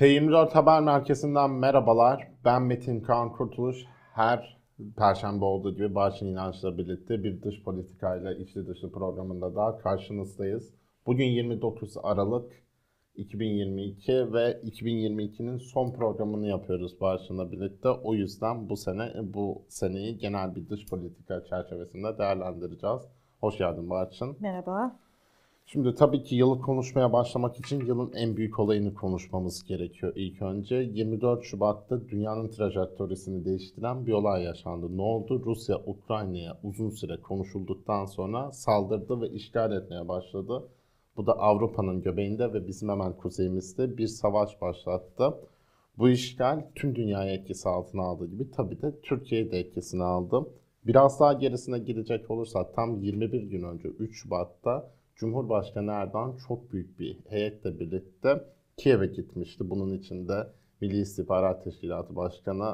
T24 Haber Merkezi'nden merhabalar. Ben Metin Kaan Kurtuluş. Her Perşembe olduğu gibi Barış'ın inançla birlikte bir dış politikayla içli dışlı programında daha karşınızdayız. Bugün 29 Aralık 2022 ve 2022'nin son programını yapıyoruz Barış'ınla birlikte. O yüzden bu sene bu seneyi genel bir dış politika çerçevesinde değerlendireceğiz. Hoş geldin Barış'ın. Merhaba. Şimdi tabii ki yılı konuşmaya başlamak için yılın en büyük olayını konuşmamız gerekiyor ilk önce. 24 Şubat'ta dünyanın trajektörüsünü değiştiren bir olay yaşandı. Ne oldu? Rusya Ukrayna'ya uzun süre konuşulduktan sonra saldırdı ve işgal etmeye başladı. Bu da Avrupa'nın göbeğinde ve bizim hemen kuzeyimizde bir savaş başlattı. Bu işgal tüm dünyayı etkisi altına aldığı gibi tabii de Türkiye'yi de etkisine aldı. Biraz daha gerisine gidecek olursak tam 21 gün önce 3 Şubat'ta Cumhurbaşkanı Erdoğan çok büyük bir heyetle birlikte Kiev'e gitmişti. Bunun içinde Milli İstihbarat Teşkilatı Başkanı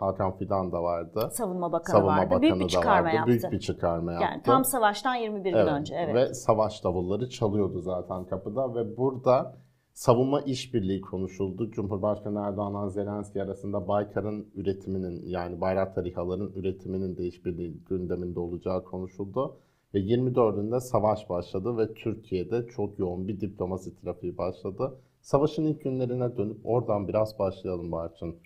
Hakan Fidan da vardı. Savunma Bakanı Savunma vardı. Bakanı büyük bir çıkarma vardı. yaptı. Büyük bir çıkarma yaptı. Yani tam savaştan 21 gün önce. Evet. Ve savaş davulları çalıyordu zaten kapıda ve burada savunma işbirliği konuşuldu. Cumhurbaşkanı Erdoğan'la Zelenski arasında Baykar'ın üretiminin yani Bayraktar İHA'ların üretiminin de işbirliği gündeminde olacağı konuşuldu. Ve 24'ünde savaş başladı ve Türkiye'de çok yoğun bir diplomasi trafiği başladı. Savaşın ilk günlerine dönüp oradan biraz başlayalım Barçın.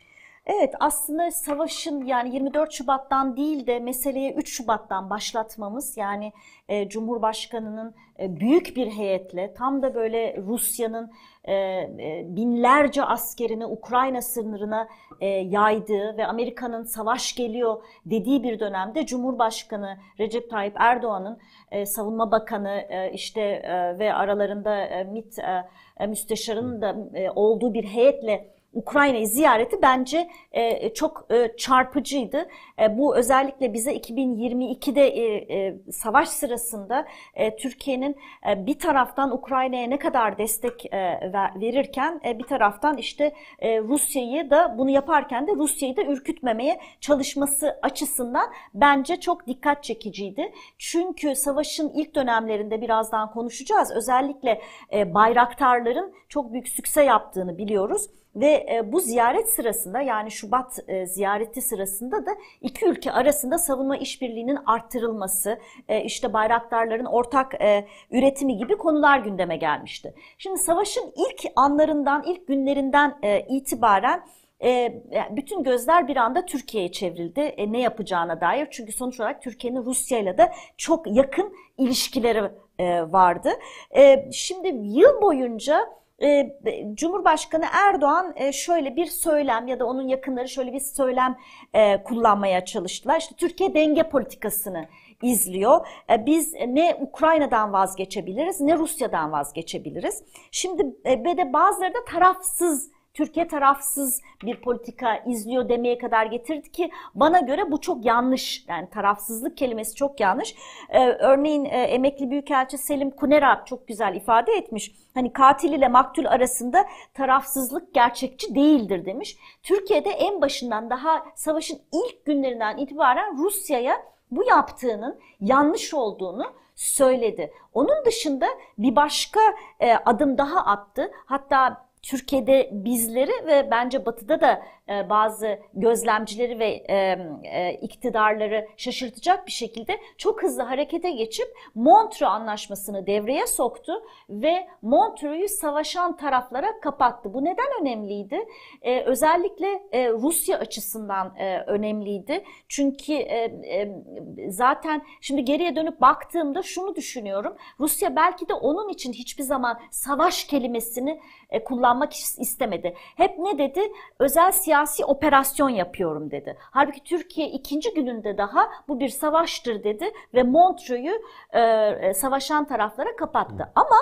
Evet aslında savaşın yani 24 Şubat'tan değil de meseleye 3 Şubat'tan başlatmamız yani e, Cumhurbaşkanı'nın e, büyük bir heyetle tam da böyle Rusya'nın e, e, binlerce askerini Ukrayna sınırına e, yaydığı ve Amerika'nın savaş geliyor dediği bir dönemde Cumhurbaşkanı Recep Tayyip Erdoğan'ın e, Savunma Bakanı e, işte e, ve aralarında e, MİT e, müsteşarının da e, olduğu bir heyetle Ukrayna'yı ziyareti bence e, çok e, çarpıcıydı. E, bu özellikle bize 2022'de e, e, savaş sırasında e, Türkiye'nin e, bir taraftan Ukrayna'ya ne kadar destek e, verirken e, bir taraftan işte e, Rusya'yı da bunu yaparken de Rusya'yı da ürkütmemeye çalışması açısından bence çok dikkat çekiciydi. Çünkü savaşın ilk dönemlerinde birazdan konuşacağız. Özellikle e, bayraktarların çok büyük sükse yaptığını biliyoruz. Ve e, bu ziyaret sırasında yani Şubat e, ziyareti sırasında da iki ülke arasında savunma işbirliğinin arttırılması, e, işte bayraktarların ortak üretimi gibi konular gündeme gelmişti. Şimdi savaşın ilk anlarından, ilk günlerinden itibaren bütün gözler bir anda Türkiye'ye çevrildi ne yapacağına dair. Çünkü sonuç olarak Türkiye'nin Rusya ile de çok yakın ilişkileri vardı. Şimdi yıl boyunca e, Cumhurbaşkanı Erdoğan e, şöyle bir söylem ya da onun yakınları şöyle bir söylem e, kullanmaya çalıştılar. İşte Türkiye denge politikasını izliyor. E, biz ne Ukrayna'dan vazgeçebiliriz ne Rusya'dan vazgeçebiliriz. Şimdi e, ve de bazıları da tarafsız Türkiye tarafsız bir politika izliyor demeye kadar getirdi ki bana göre bu çok yanlış. Yani tarafsızlık kelimesi çok yanlış. Ee, örneğin e, emekli büyükelçi Selim Kunerap çok güzel ifade etmiş. Hani katil ile maktul arasında tarafsızlık gerçekçi değildir demiş. Türkiye'de en başından daha savaşın ilk günlerinden itibaren Rusya'ya bu yaptığının yanlış olduğunu söyledi. Onun dışında bir başka e, adım daha attı. Hatta Türkiye'de bizleri ve bence Batı'da da e, bazı gözlemcileri ve e, e, iktidarları şaşırtacak bir şekilde çok hızlı harekete geçip Montreux Anlaşması'nı devreye soktu ve Montreux'u savaşan taraflara kapattı. Bu neden önemliydi? Özellikle Rusya açısından önemliydi. Çünkü zaten şimdi geriye dönüp baktığımda şunu düşünüyorum. Rusya belki de onun için hiçbir zaman savaş kelimesini kullanmak istemedi. Hep ne dedi? Özel siyasi operasyon yapıyorum dedi. Halbuki Türkiye ikinci gününde daha bu bir savaştır dedi ve Montreux'u e, e, savaşan taraflara kapattı. Hı. Ama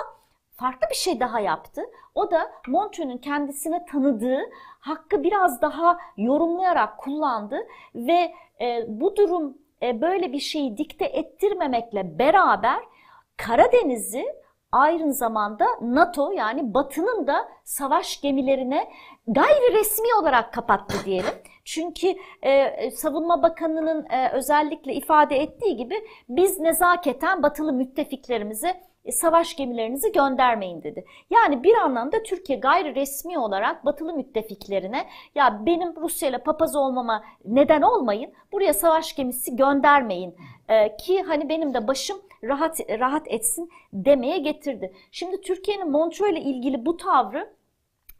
farklı bir şey daha yaptı. O da Montreux'un kendisine tanıdığı hakkı biraz daha yorumlayarak kullandı ve e, bu durum e, böyle bir şeyi dikte ettirmemekle beraber Karadeniz'i aynı zamanda NATO yani Batı'nın da savaş gemilerine gayri resmi olarak kapattı diyelim. Çünkü e, Savunma Bakanı'nın e, özellikle ifade ettiği gibi biz nezaketen batılı müttefiklerimize e, savaş gemilerinizi göndermeyin dedi. Yani bir anlamda Türkiye gayri resmi olarak batılı müttefiklerine ya benim Rusya ile papaz olmama neden olmayın. Buraya savaş gemisi göndermeyin. Ee, ki hani benim de başım rahat rahat etsin demeye getirdi. Şimdi Türkiye'nin Montreux ile ilgili bu tavrı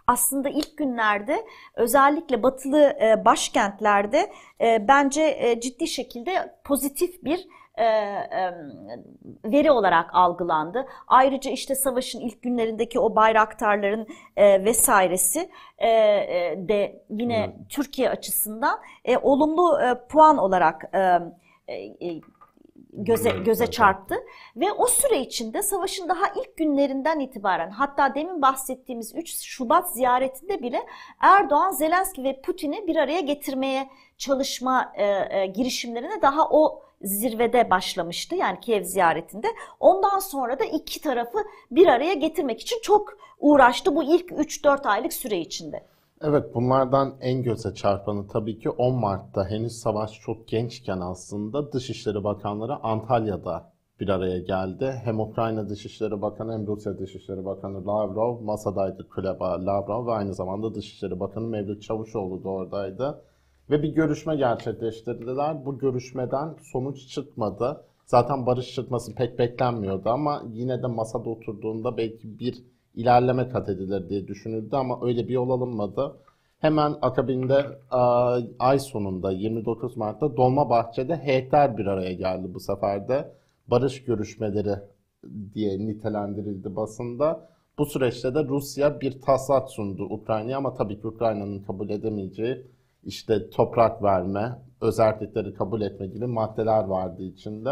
aslında ilk günlerde özellikle batılı e, başkentlerde e, bence e, ciddi şekilde pozitif bir veri olarak algılandı. Ayrıca işte savaşın ilk günlerindeki o bayraktarların vesairesi de yine evet. Türkiye açısından olumlu puan olarak göze göze çarptı ve o süre içinde savaşın daha ilk günlerinden itibaren hatta demin bahsettiğimiz 3 Şubat ziyaretinde bile Erdoğan, Zelenski ve Putin'i bir araya getirmeye çalışma e, e, girişimlerine daha o zirvede başlamıştı yani Kiev ziyaretinde. Ondan sonra da iki tarafı bir araya getirmek için çok uğraştı bu ilk 3-4 aylık süre içinde. Evet bunlardan en göze çarpanı tabii ki 10 Mart'ta henüz savaş çok gençken aslında Dışişleri Bakanları Antalya'da bir araya geldi. Hem Ukrayna Dışişleri Bakanı hem Rusya Dışişleri Bakanı Lavrov masadaydı Kuleba Lavrov ve aynı zamanda Dışişleri Bakanı Mevlüt Çavuşoğlu da oradaydı. Ve bir görüşme gerçekleştirdiler. Bu görüşmeden sonuç çıkmadı. Zaten barış çıkması pek beklenmiyordu ama yine de masada oturduğunda belki bir ilerleme kat edilir diye düşünüldü ama öyle bir yol alınmadı. Hemen akabinde ay sonunda 29 Mart'ta Dolmabahçe'de heyetler bir araya geldi bu sefer de. Barış görüşmeleri diye nitelendirildi basında. Bu süreçte de Rusya bir taslak sundu Ukrayna'ya ama tabii ki Ukrayna'nın kabul edemeyeceği işte toprak verme, özellikleri kabul etme gibi maddeler vardı içinde.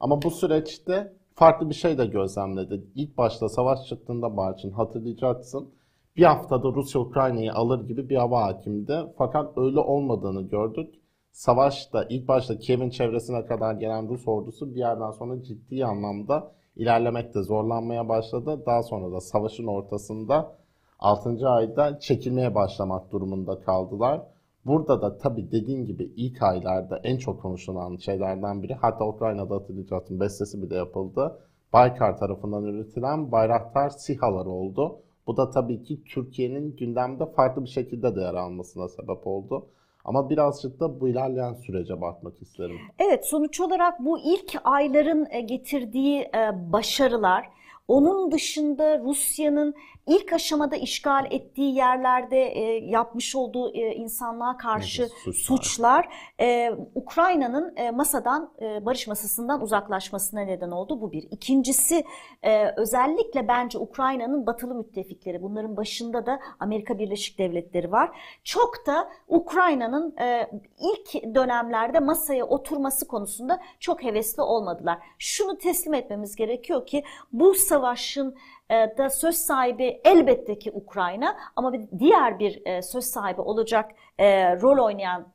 Ama bu süreçte farklı bir şey de gözlemledi. İlk başta savaş çıktığında Barçın hatırlayacaksın. Bir haftada Rusya Ukrayna'yı alır gibi bir hava hakimdi. Fakat öyle olmadığını gördük. Savaşta ilk başta Kiev'in çevresine kadar gelen Rus ordusu bir yerden sonra ciddi anlamda ilerlemekte zorlanmaya başladı. Daha sonra da savaşın ortasında 6. ayda çekilmeye başlamak durumunda kaldılar. Burada da tabii dediğin gibi ilk aylarda en çok konuşulan şeylerden biri hatta Ukrayna'da hatırlayacaksın bestesi bile yapıldı. Baykar tarafından üretilen Bayraktar SİHA'ları oldu. Bu da tabii ki Türkiye'nin gündemde farklı bir şekilde de yer almasına sebep oldu. Ama birazcık da bu ilerleyen sürece bakmak isterim. Evet sonuç olarak bu ilk ayların e, getirdiği e, başarılar, onun dışında Rusya'nın ilk aşamada işgal ettiği yerlerde e, yapmış olduğu e, insanlığa karşı evet, suçlar, suçlar e, Ukrayna'nın e, masadan e, barış masasından uzaklaşmasına neden oldu. Bu bir. İkincisi e, özellikle bence Ukrayna'nın batılı müttefikleri bunların başında da Amerika Birleşik Devletleri var. Çok da Ukrayna'nın e, ilk dönemlerde masaya oturması konusunda çok hevesli olmadılar. Şunu teslim etmemiz gerekiyor ki bu savaşın e, da söz sahibi elbette ki Ukrayna ama bir diğer bir e, söz sahibi olacak e, rol oynayan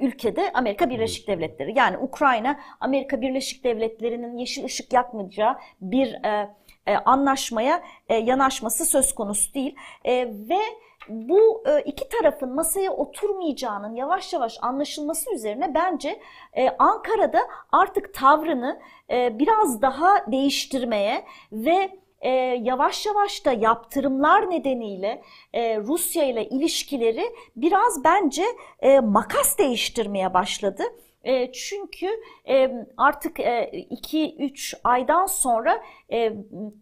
ülkede Amerika Birleşik Devletleri. Yani Ukrayna Amerika Birleşik Devletleri'nin yeşil ışık yakmayacağı bir anlaşmaya yanaşması söz konusu değil ve bu iki tarafın masaya oturmayacağının yavaş yavaş anlaşılması üzerine bence Ankara'da artık tavrını biraz daha değiştirmeye ve e, yavaş yavaş da yaptırımlar nedeniyle e, Rusya ile ilişkileri biraz bence e, makas değiştirmeye başladı. E, çünkü e, artık 2-3 e, aydan sonra e,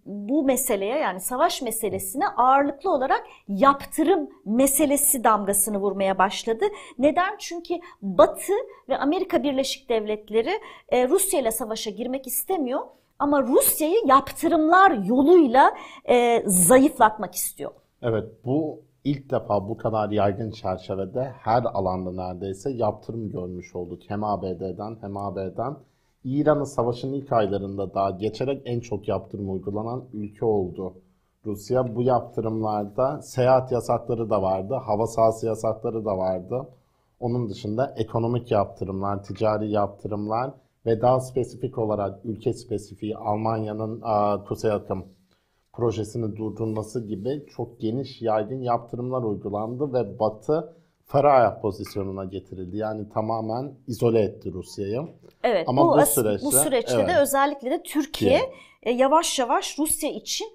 bu meseleye yani savaş meselesine ağırlıklı olarak yaptırım meselesi damgasını vurmaya başladı. Neden? Çünkü Batı ve Amerika Birleşik Devletleri e, Rusya ile savaşa girmek istemiyor ama Rusya'yı yaptırımlar yoluyla e, zayıflatmak istiyor. Evet bu ilk defa bu kadar yaygın çerçevede her alanda neredeyse yaptırım görmüş olduk. Hem ABD'den hem AB'den. İran'ın savaşın ilk aylarında daha geçerek en çok yaptırım uygulanan ülke oldu. Rusya bu yaptırımlarda seyahat yasakları da vardı, hava sahası yasakları da vardı. Onun dışında ekonomik yaptırımlar, ticari yaptırımlar ve daha spesifik olarak ülke spesifiği Almanya'nın Kuzey Akım projesini durdurması gibi çok geniş yaygın yaptırımlar uygulandı ve Batı fara ayak pozisyonuna getirildi. Yani tamamen izole etti Rusya'yı. Evet, Ama bu, bu süreçte- bu süreçte evet. de özellikle de Türkiye e, yavaş yavaş Rusya için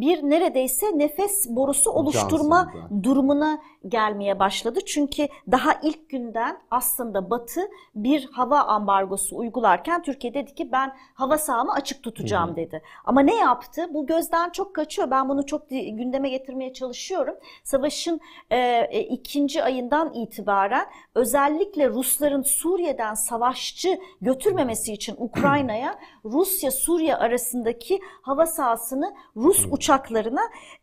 bir neredeyse nefes borusu oluşturma Cansındı. durumuna gelmeye başladı. Çünkü daha ilk günden aslında Batı bir hava ambargosu uygularken Türkiye dedi ki ben hava sahamı açık tutacağım Hı dedi. Ama ne yaptı? Bu gözden çok kaçıyor. Ben bunu çok gündeme getirmeye çalışıyorum. Savaşın e, e, ikinci ayından itibaren özellikle Rusların Suriye'den savaşçı götürmemesi için Ukrayna'ya Rusya-Suriye arasındaki hava sahasını Rus uçaklarına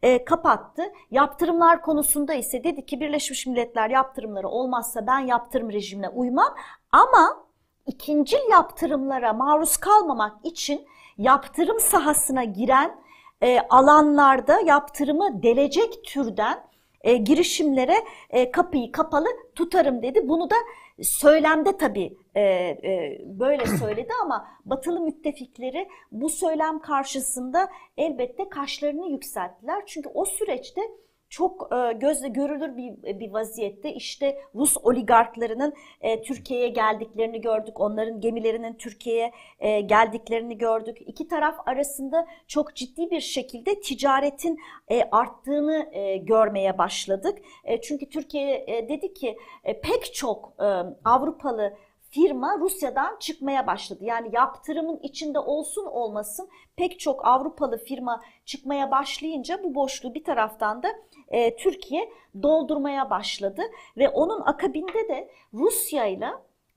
e, kapattı. Yaptırımlar konusunda ise dedi ki Birleşmiş Milletler yaptırımları olmazsa ben yaptırım rejimine uymam ama ikinci yaptırımlara maruz kalmamak için yaptırım sahasına giren e, alanlarda yaptırımı delecek türden e, girişimlere e, kapıyı kapalı tutarım dedi. Bunu da söylemde tabii e, e, böyle söyledi ama batılı müttefikleri bu söylem karşısında elbette kaşlarını yükselttiler. Çünkü o süreçte çok e, gözle görülür bir, bir vaziyette işte Rus oligarklarının e, Türkiye'ye geldiklerini gördük. Onların gemilerinin Türkiye'ye e, geldiklerini gördük. İki taraf arasında çok ciddi bir şekilde ticaretin e, arttığını e, görmeye başladık. E, çünkü Türkiye e, dedi ki e, pek çok e, Avrupalı firma Rusya'dan çıkmaya başladı. Yani yaptırımın içinde olsun olmasın pek çok Avrupalı firma çıkmaya başlayınca bu boşluğu bir taraftan da e, Türkiye doldurmaya başladı ve onun akabinde de Rusya ile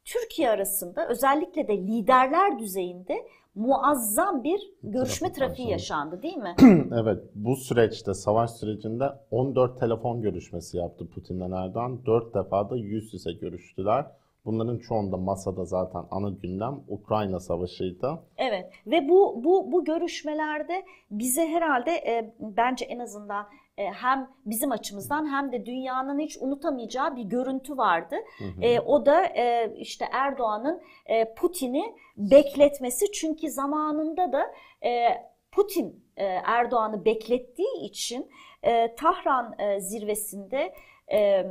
Türkiye arasında özellikle de liderler düzeyinde muazzam bir görüşme Trafik trafiği başladı. yaşandı değil mi? Evet, bu süreçte, savaş sürecinde 14 telefon görüşmesi yaptı Putin'le Erdoğan. 4 defa da yüz yüze görüştüler. Bunların çoğunda masada zaten ana gündem Ukrayna Savaşı'ydı. Evet ve bu bu bu görüşmelerde bize herhalde e, bence en azından e, hem bizim açımızdan hem de dünyanın hiç unutamayacağı bir görüntü vardı. Hı hı. E, o da e, işte Erdoğan'ın e, Putin'i bekletmesi çünkü zamanında da e, Putin e, Erdoğan'ı beklettiği için e, Tahran e, zirvesinde e,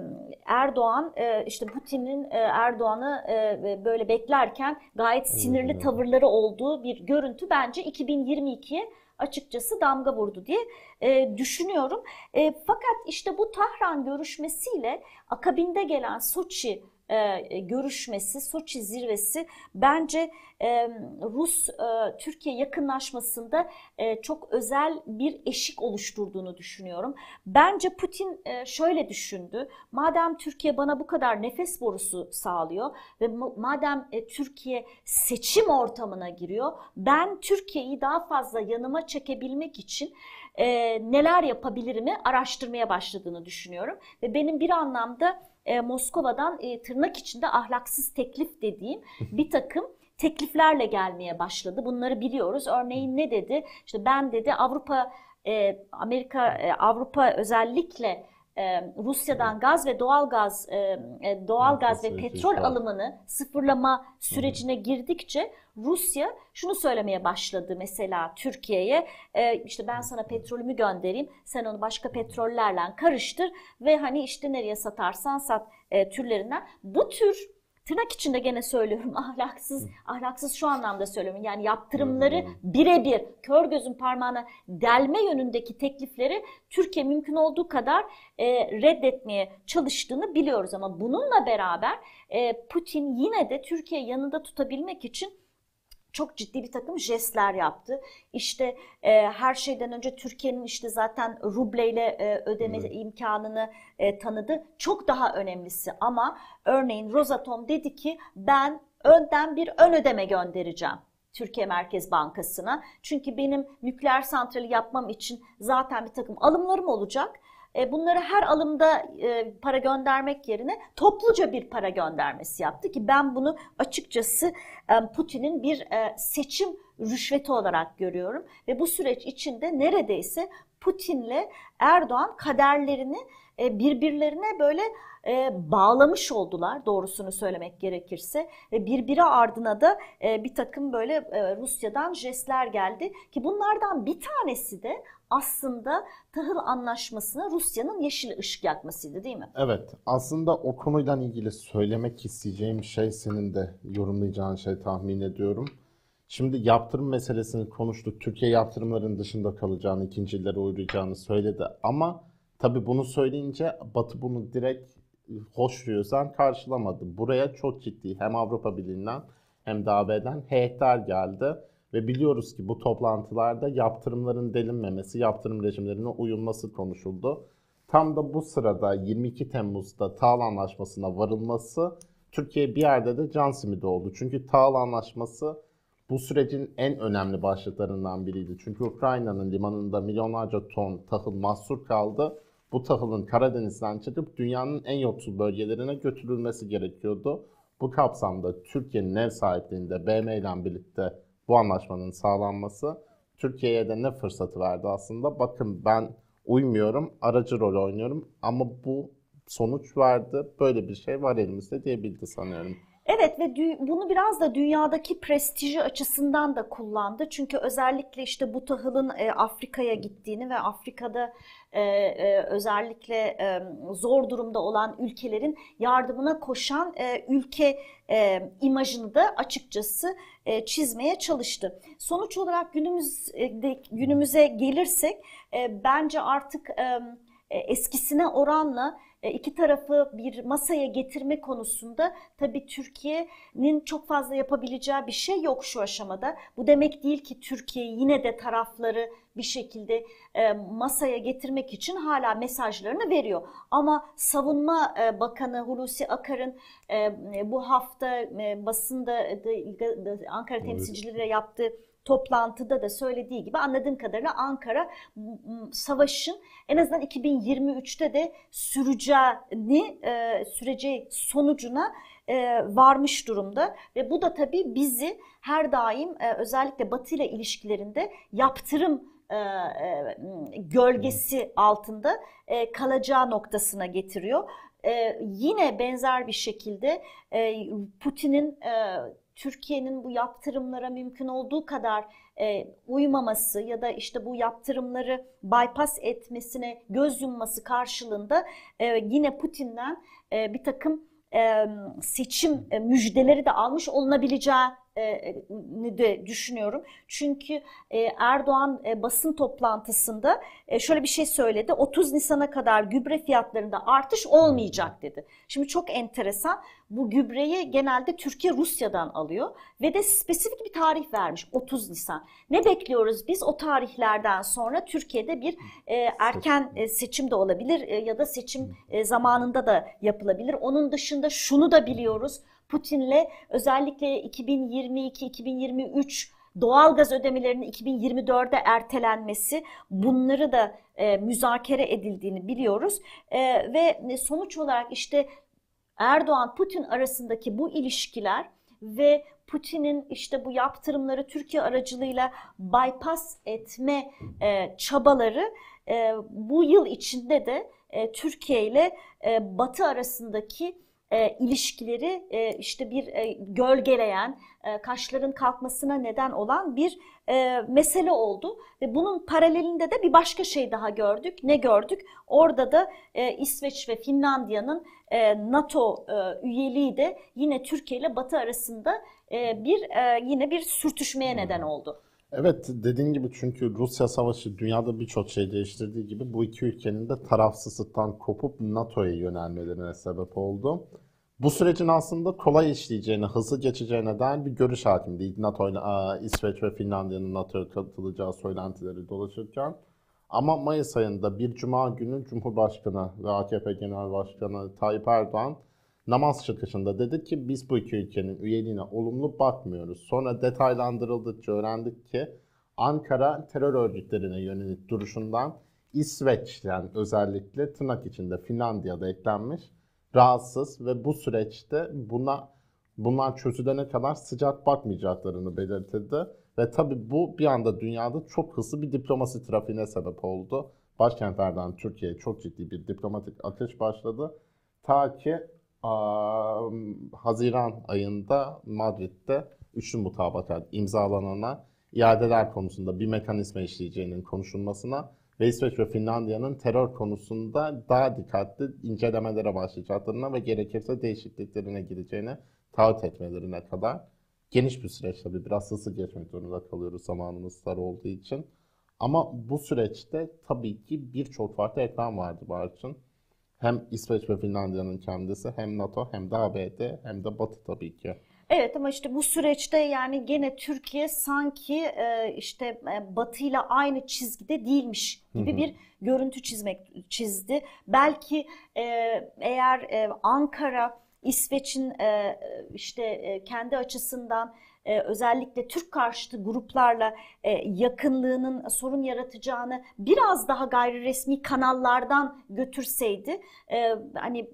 Erdoğan e, işte Putin'in e, Erdoğan'ı e, böyle beklerken gayet sinirli evet. tavırları olduğu bir görüntü bence 2022'ye açıkçası damga vurdu diye e, düşünüyorum. E, fakat işte bu Tahran görüşmesiyle akabinde gelen Soçi e, görüşmesi, Soçi zirvesi bence e, Rus-Türkiye yakınlaşmasında e, çok özel bir eşik oluşturduğunu düşünüyorum. Bence Putin e, şöyle düşündü. Madem Türkiye bana bu kadar nefes borusu sağlıyor ve ma- madem e, Türkiye seçim ortamına giriyor, ben Türkiye'yi daha fazla yanıma çekebilmek için e, neler yapabilirimi araştırmaya başladığını düşünüyorum. Ve benim bir anlamda e, Moskova'dan e, tırnak içinde ahlaksız teklif dediğim bir takım tekliflerle gelmeye başladı. Bunları biliyoruz. Örneğin ne dedi? İşte ben dedi Avrupa, e, Amerika, e, Avrupa özellikle e, Rusya'dan gaz ve doğal gaz, e, e, doğal gaz ve petrol alımını sıfırlama sürecine girdikçe Rusya şunu söylemeye başladı mesela Türkiye'ye. E, işte ben sana petrolümü göndereyim sen onu başka petrollerle karıştır ve hani işte nereye satarsan sat e, türlerinden. Bu tür tırnak içinde gene söylüyorum. Ahlaksız ahlaksız şu anlamda söylüyorum. Yani yaptırımları birebir kör gözün parmağına delme yönündeki teklifleri Türkiye mümkün olduğu kadar e, reddetmeye çalıştığını biliyoruz. Ama bununla beraber e, Putin yine de Türkiye yanında tutabilmek için çok ciddi bir takım jestler yaptı. İşte e, her şeyden önce Türkiye'nin işte zaten rubleyle e, ödeme Evet. imkanını e, tanıdı. Çok daha önemlisi ama örneğin Rosatom dedi ki ben önden bir ön ödeme göndereceğim. Türkiye Merkez Bankası'na. Çünkü benim nükleer santrali yapmam için zaten bir takım alımlarım olacak. E, Bunları her alımda e, para göndermek yerine topluca bir para göndermesi yaptı ki ben bunu açıkçası e, Putin'in bir seçim rüşveti olarak görüyorum. Ve bu süreç içinde neredeyse Putin'le Erdoğan kaderlerini birbirlerine böyle bağlamış oldular doğrusunu söylemek gerekirse. Ve birbiri ardına da bir takım böyle Rusya'dan jestler geldi ki bunlardan bir tanesi de aslında tahıl anlaşmasına Rusya'nın yeşil ışık yakmasıydı değil mi? Evet, aslında o konuyla ilgili söylemek isteyeceğim şey senin de yorumlayacağın şey tahmin ediyorum. Şimdi yaptırım meselesini konuştuk. Türkiye yaptırımların dışında kalacağını, ikincilere uğrayacağını söyledi. Ama tabii bunu söyleyince Batı bunu direkt hoş gözden karşılamadı. Buraya çok ciddi hem Avrupa Birliği'nden hem de AB'den heyetler geldi. Ve biliyoruz ki bu toplantılarda yaptırımların delinmemesi, yaptırım rejimlerine uyulması konuşuldu. Tam da bu sırada 22 Temmuz'da TAL Anlaşması'na varılması Türkiye bir yerde de can simidi oldu. Çünkü TAL Anlaşması bu sürecin en önemli başlıklarından biriydi. Çünkü Ukrayna'nın limanında milyonlarca ton tahıl mahsur kaldı. Bu tahılın Karadeniz'den çıkıp dünyanın en yoksul bölgelerine götürülmesi gerekiyordu. Bu kapsamda Türkiye'nin ev sahipliğinde BM ile birlikte bu anlaşmanın sağlanması Türkiye'ye de ne fırsatı verdi aslında? Bakın ben uymuyorum, aracı rol oynuyorum ama bu sonuç verdi. Böyle bir şey var elimizde diyebildi sanıyorum. Evet ve bunu biraz da dünyadaki prestiji açısından da kullandı. Çünkü özellikle işte bu tahılın e, Afrika'ya gittiğini ve Afrika'da e, e, özellikle e, zor durumda olan ülkelerin yardımına koşan e, ülke e, imajını da açıkçası e, çizmeye çalıştı. Sonuç olarak günümüzde günümüze gelirsek e, bence artık e, e, eskisine oranla e, iki tarafı bir masaya getirme konusunda tabii Türkiye'nin çok fazla yapabileceği bir şey yok şu aşamada. Bu demek değil ki Türkiye yine de tarafları bir şekilde e, masaya getirmek için hala mesajlarını veriyor. Ama Savunma e, Bakanı Hulusi Akar'ın bu hafta basında Ankara temsilcileriyle yaptığı toplantıda da söylediği gibi anladığım kadarıyla Ankara savaşın en azından 2023'te de süreceğini, e, süreceği sonucuna e, varmış durumda ve bu da tabii bizi her daim e, özellikle Batı ile ilişkilerinde yaptırım e, e, gölgesi altında e, kalacağı noktasına getiriyor. E, yine benzer bir şekilde e, Putin'in e, Türkiye'nin bu yaptırımlara mümkün olduğu kadar e, uymaması ya da işte bu yaptırımları bypass etmesine göz yumması karşılığında e, yine Putin'den e, bir takım e, seçim e, müjdeleri de almış olunabileceği de düşünüyorum. Çünkü Erdoğan basın toplantısında şöyle bir şey söyledi. 30 Nisan'a kadar gübre fiyatlarında artış olmayacak dedi. Şimdi çok enteresan. Bu gübreyi genelde Türkiye Rusya'dan alıyor ve de spesifik bir tarih vermiş 30 Nisan. Ne bekliyoruz biz o tarihlerden sonra Türkiye'de bir erken seçim de olabilir ya da seçim zamanında da yapılabilir. Onun dışında şunu da biliyoruz. Putin'le özellikle 2022-2023 doğal gaz ödemelerinin 2024'de ertelenmesi bunları da e, müzakere edildiğini biliyoruz. E, ve sonuç olarak işte Erdoğan-Putin arasındaki bu ilişkiler ve Putin'in işte bu yaptırımları Türkiye aracılığıyla bypass etme e, çabaları e, bu yıl içinde de e, Türkiye ile e, Batı arasındaki e, ilişkileri e, işte bir e, gölgeleyen, e, kaşların kalkmasına neden olan bir e, mesele oldu. Ve bunun paralelinde de bir başka şey daha gördük. Ne gördük? Orada da e, İsveç ve Finlandiya'nın e, NATO e, üyeliği de yine Türkiye ile Batı arasında e, bir e, yine bir sürtüşmeye neden oldu. Evet dediğin gibi çünkü Rusya savaşı dünyada birçok şey değiştirdiği gibi bu iki ülkenin de tarafsızlıktan kopup NATO'ya yönelmelerine sebep oldu. Bu sürecin aslında kolay işleyeceğine, hızlı geçeceğine dair bir görüş hakimdi. NATO ile İsveç ve Finlandiya'nın NATO'ya katılacağı söylentileri dolaşırken. Ama Mayıs ayında bir cuma günü Cumhurbaşkanı ve AKP Genel Başkanı Tayyip Erdoğan namaz çıkışında dedi ki biz bu iki ülkenin üyeliğine olumlu bakmıyoruz. Sonra detaylandırıldıkça öğrendik ki Ankara terör örgütlerine yönelik duruşundan İsveç'ten özellikle tırnak içinde Finlandiya'da eklenmiş rahatsız ve bu süreçte buna bunlar çözülene kadar sıcak bakmayacaklarını belirtildi. Ve tabii bu bir anda dünyada çok hızlı bir diplomasi trafiğine sebep oldu. Başkentlerden Türkiye'ye çok ciddi bir diplomatik akış başladı. Ta ki Haziran ayında Madrid'de üçlü mutabakat imzalanana iadeler konusunda bir mekanizma işleyeceğinin konuşulmasına ve İsveç ve Finlandiya'nın terör konusunda daha dikkatli incelemelere başlayacaklarına ve gerekirse değişikliklerine gireceğine taahhüt etmelerine kadar geniş bir süreç tabii biraz hızlı geçmek zorunda kalıyoruz zamanımız dar olduğu için. Ama bu süreçte tabii ki birçok farklı ekran vardı Barçın. Hem İsveç ve Finlandiya'nın kendisi hem NATO hem de ABD hem de Batı tabii ki. Evet ama işte bu süreçte yani gene Türkiye sanki e, işte e, Batı ile aynı çizgide değilmiş gibi bir görüntü çizmek çizdi. Belki e, eğer e, Ankara İsveç'in e, işte e, kendi açısından e, özellikle Türk karşıtı gruplarla e, yakınlığının sorun yaratacağını biraz daha gayri resmi kanallardan götürseydi e, hani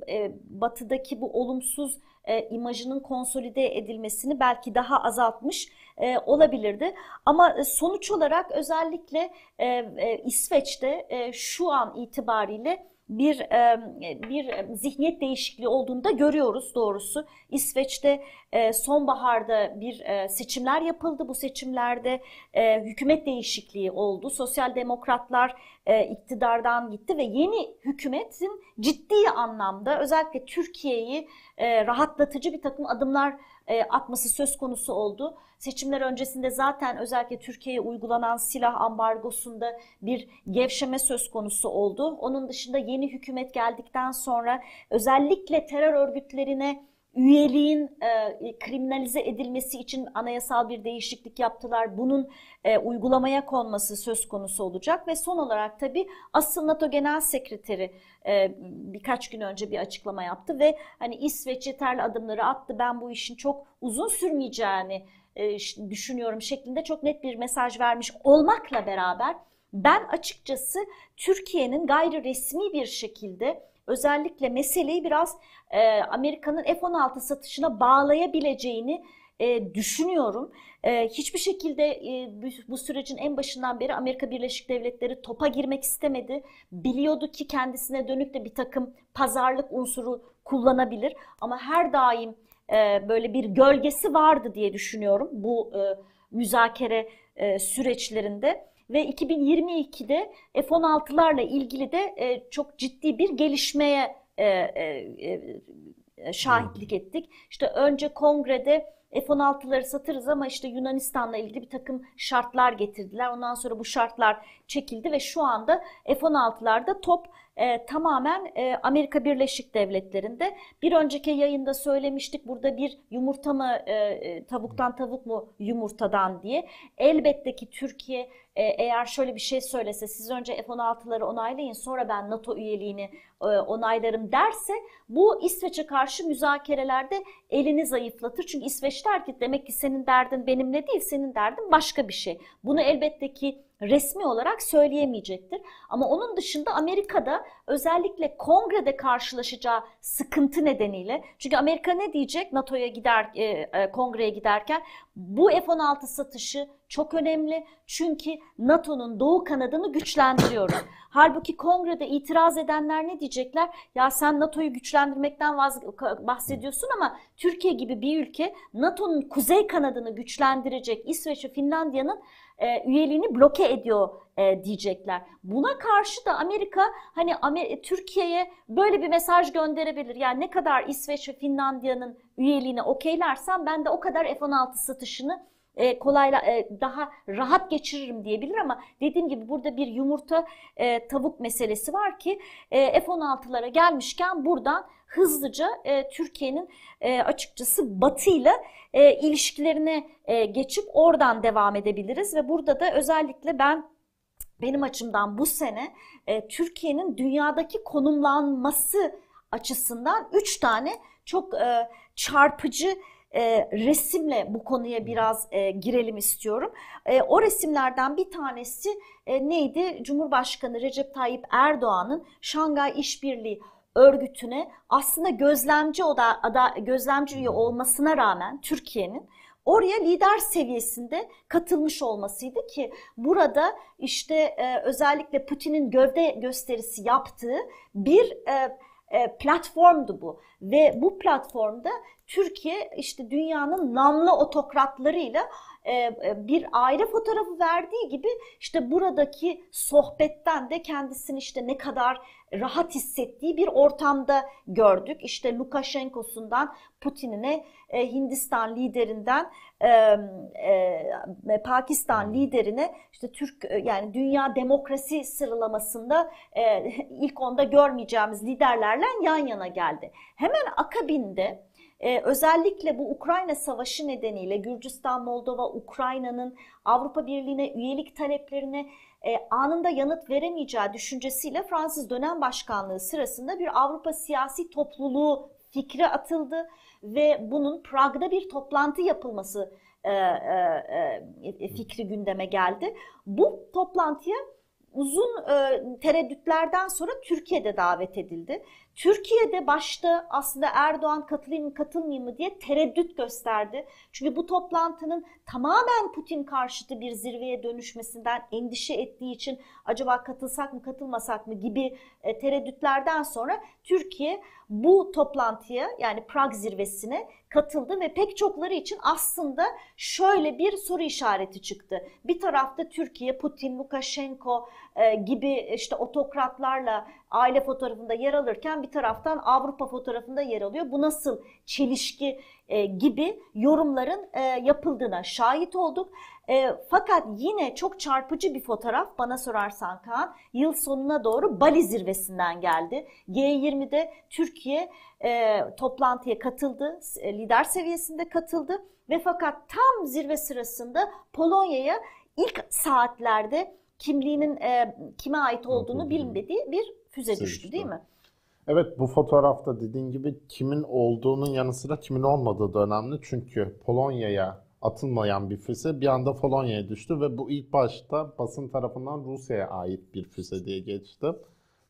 batıdaki bu olumsuz imajının konsolide edilmesini belki daha azaltmış olabilirdi. Ama sonuç olarak özellikle e, İsveç'te şu an itibariyle bir e, bir zihniyet değişikliği olduğunu da görüyoruz doğrusu. İsveç'te e, sonbaharda bir e, seçimler yapıldı. Bu seçimlerde hükümet değişikliği oldu. Sosyal demokratlar iktidardan gitti ve yeni hükümetin ciddi anlamda özellikle Türkiye'yi rahatlatıcı bir takım adımlar atması söz konusu oldu. Seçimler öncesinde zaten özellikle Türkiye'ye uygulanan silah ambargosunda bir gevşeme söz konusu oldu. Onun dışında yeni hükümet geldikten sonra özellikle terör örgütlerine üyeliğin e, kriminalize edilmesi için anayasal bir değişiklik yaptılar. Bunun e, uygulamaya konması söz konusu olacak ve son olarak tabii asıl NATO Genel Sekreteri e, birkaç gün önce bir açıklama yaptı ve hani İsveç yeterli adımları attı. Ben bu işin çok uzun sürmeyeceğini e, düşünüyorum şeklinde çok net bir mesaj vermiş olmakla beraber ben açıkçası Türkiye'nin gayri resmi bir şekilde özellikle meseleyi biraz e, Amerika'nın F-16 satışına bağlayabileceğini e, düşünüyorum. E, hiçbir şekilde e, bu, sürecin en başından beri Amerika Birleşik Devletleri topa girmek istemedi. Biliyordu ki kendisine dönük de bir takım pazarlık unsuru kullanabilir ama her daim e, böyle bir gölgesi vardı diye düşünüyorum bu e, müzakere e, süreçlerinde ve 2022'de F-16'larla ilgili de e, çok ciddi bir gelişmeye e, e, e, şahitlik ettik. İşte önce kongrede F-16'ları satırız ama işte Yunanistan'la ilgili bir takım şartlar getirdiler. Ondan sonra bu şartlar çekildi ve şu anda F-16'larda top e, tamamen e, Amerika Birleşik Devletleri'nde. Bir önceki yayında söylemiştik burada bir yumurta mı e, e tavuktan tavuk mu yumurtadan diye. Elbette ki Türkiye e, eğer şöyle bir şey söylese siz önce F-16'ları onaylayın sonra ben NATO üyeliğini e, onaylarım derse bu İsveç'e karşı müzakerelerde elini zayıflatır. Çünkü İsveç der ki demek ki senin derdin benimle değil senin derdin başka bir şey. Bunu elbette ki resmi olarak söyleyemeyecektir. Ama onun dışında Amerika'da özellikle kongrede karşılaşacağı sıkıntı nedeniyle çünkü Amerika ne diyecek NATO'ya gider e, e, kongreye giderken bu F-16 satışı çok önemli çünkü NATO'nun doğu kanadını güçlendiriyoruz. Halbuki kongrede itiraz edenler ne diyecekler? Ya sen NATO'yu güçlendirmekten bahsediyorsun ama Türkiye gibi bir ülke NATO'nun kuzey kanadını güçlendirecek İsveç ve Finlandiya'nın e, üyeliğini bloke ediyor e, diyecekler. Buna karşı da Amerika hani Amer Türkiye'ye böyle bir mesaj gönderebilir. Yani ne kadar İsveç ve Finlandiya'nın üyeliğine okeylersem ben de o kadar F-16 satışını e, kolayla e, daha rahat geçiririm diyebilir ama dediğim gibi burada bir yumurta e, tavuk meselesi var ki e, F-16'lara gelmişken buradan hızlıca e, Türkiye'nin e, açıkçası batıyla e, ilişkilerine e, geçip oradan devam edebiliriz ve burada da özellikle ben benim açımdan bu sene e, Türkiye'nin dünyadaki konumlanması açısından üç tane çok e, çarpıcı e, resimle bu konuya biraz e, girelim istiyorum. E, o resimlerden bir tanesi e, neydi? Cumhurbaşkanı Recep Tayyip Erdoğan'ın Şangay İşbirliği örgütüne aslında gözlemci oda, ada, gözlemci üye olmasına rağmen Türkiye'nin oraya lider seviyesinde katılmış olmasıydı ki burada işte e, özellikle Putin'in gövde gösterisi yaptığı bir e, platformdu bu. Ve bu platformda Türkiye işte dünyanın namlı otokratlarıyla e, e, bir aile fotoğrafı verdiği gibi işte buradaki sohbetten de kendisini işte ne kadar rahat hissettiği bir ortamda gördük. İşte Lukashenko'sundan Putin'ine e, Hindistan liderinden Pakistan liderine işte Türk yani dünya demokrasi sıralamasında ilk onda görmeyeceğimiz liderlerle yan yana geldi. Hemen akabinde ee, özellikle bu Ukrayna Savaşı nedeniyle Gürcistan, Moldova, Ukrayna'nın Avrupa Birliği'ne üyelik taleplerine e, anında yanıt veremeyeceği düşüncesiyle Fransız dönem başkanlığı sırasında bir Avrupa siyasi topluluğu fikri atıldı ve bunun Prag'da bir toplantı yapılması e, e, e, fikri gündeme geldi. Bu toplantıya uzun e, tereddütlerden sonra Türkiye'de davet edildi. Türkiye'de başta aslında Erdoğan katılayım mı katılmayayım mı diye tereddüt gösterdi. Çünkü bu toplantının tamamen Putin karşıtı bir zirveye dönüşmesinden endişe ettiği için acaba katılsak mı katılmasak mı gibi e, tereddütlerden sonra Türkiye bu toplantıya yani Prag zirvesine katıldı ve pek çokları için aslında şöyle bir soru işareti çıktı. Bir tarafta Türkiye, Putin, Lukashenko e, gibi işte otokratlarla aile fotoğrafında yer alırken bir taraftan Avrupa fotoğrafında yer alıyor. Bu nasıl çelişki e, gibi yorumların e, yapıldığına şahit olduk. E, fakat yine çok çarpıcı bir fotoğraf bana sorarsan Kaan yıl sonuna doğru Bali zirvesinden geldi. G20'de Türkiye e, toplantıya katıldı, e, lider seviyesinde katıldı ve fakat tam zirve sırasında Polonya'ya ilk saatlerde kimliğinin e, kime ait olduğunu bilmediği bir füze düştü değil mi? Evet bu fotoğrafta dediğin gibi kimin olduğunun yanı sıra kimin olmadığı da önemli. Çünkü Polonya'ya atılmayan bir füze bir anda Polonya'ya düştü ve bu ilk başta basın tarafından Rusya'ya ait bir füze diye geçti.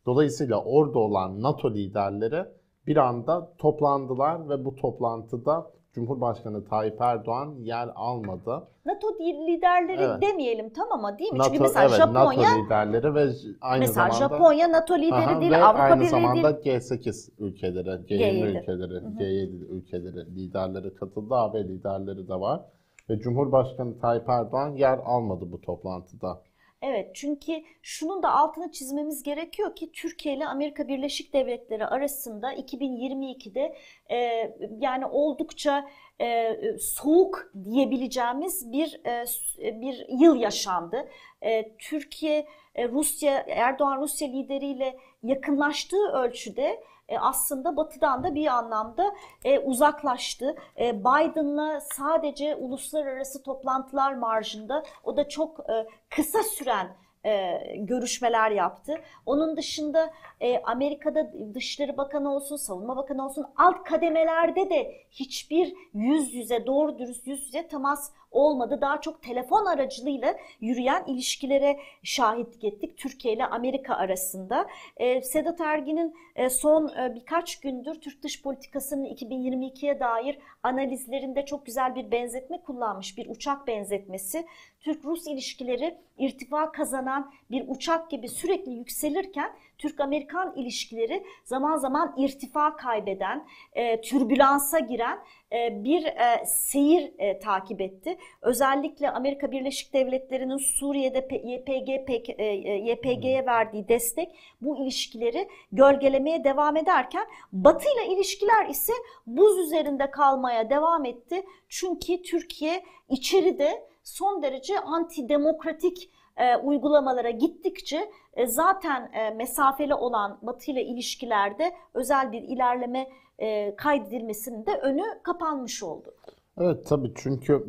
Dolayısıyla orada olan NATO liderleri bir anda toplandılar ve bu toplantıda Cumhurbaşkanı Tayyip Erdoğan yer almadı. NATO liderleri evet. demeyelim tam ama değil mi? NATO, Çünkü mesela evet, Japonya NATO liderleri ve aynı mesela zamanda Japonya NATO lideri aha, değil, Avrupa aynı Birliği zamanda değil. G8 ülkeleri, G20 G7. ülkeleri, G7 ülkeleri liderleri katıldı, AB liderleri de var. Ve Cumhurbaşkanı Tayyip Erdoğan yer almadı bu toplantıda. Evet çünkü şunun da altını çizmemiz gerekiyor ki Türkiye ile Amerika Birleşik Devletleri arasında 2022'de e, yani oldukça e, soğuk diyebileceğimiz bir e, bir yıl yaşandı. E, Türkiye e, Rusya Erdoğan Rusya lideriyle yakınlaştığı ölçüde e, aslında Batı'dan da bir anlamda e, uzaklaştı. E, Biden'la sadece uluslararası toplantılar marjında o da çok kısa süren görüşmeler yaptı. Onun dışında Amerika'da Dışişleri Bakanı olsun, Savunma Bakanı olsun alt kademelerde de hiçbir yüz yüze doğru dürüst yüz yüze temas olmadı. Daha çok telefon aracılığıyla yürüyen ilişkilere şahitlik ettik Türkiye ile Amerika arasında. E, Sedat Ergin'in e, son e, birkaç gündür Türk dış politikasının 2022'ye dair analizlerinde çok güzel bir benzetme kullanmış. Bir uçak benzetmesi. Türk-Rus ilişkileri irtifa kazanan bir uçak gibi sürekli yükselirken Türk-Amerikan ilişkileri zaman zaman irtifa kaybeden, e, türbülansa giren e, bir e, seyir e, takip etti. Özellikle Amerika Birleşik Devletleri'nin Suriye'de YPG, e, e YPG'ye verdiği destek bu ilişkileri gölgelemeye devam ederken Batı ile ilişkiler ise buz üzerinde kalmaya devam etti. Çünkü Türkiye içeride son derece antidemokratik e, uygulamalara gittikçe e, zaten e, mesafeli olan Batı ile ilişkilerde özel bir ilerleme e, kaydedilmesinin de önü kapanmış oldu. Evet tabii çünkü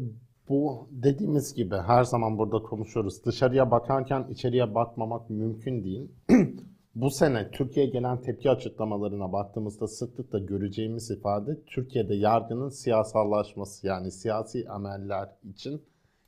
bu dediğimiz gibi her zaman burada konuşuyoruz. Dışarıya bakarken içeriye bakmamak mümkün değil. bu sene Türkiye'ye gelen tepki açıklamalarına baktığımızda sıklıkla göreceğimiz ifade Türkiye'de yargının siyasallaşması yani siyasi emeller için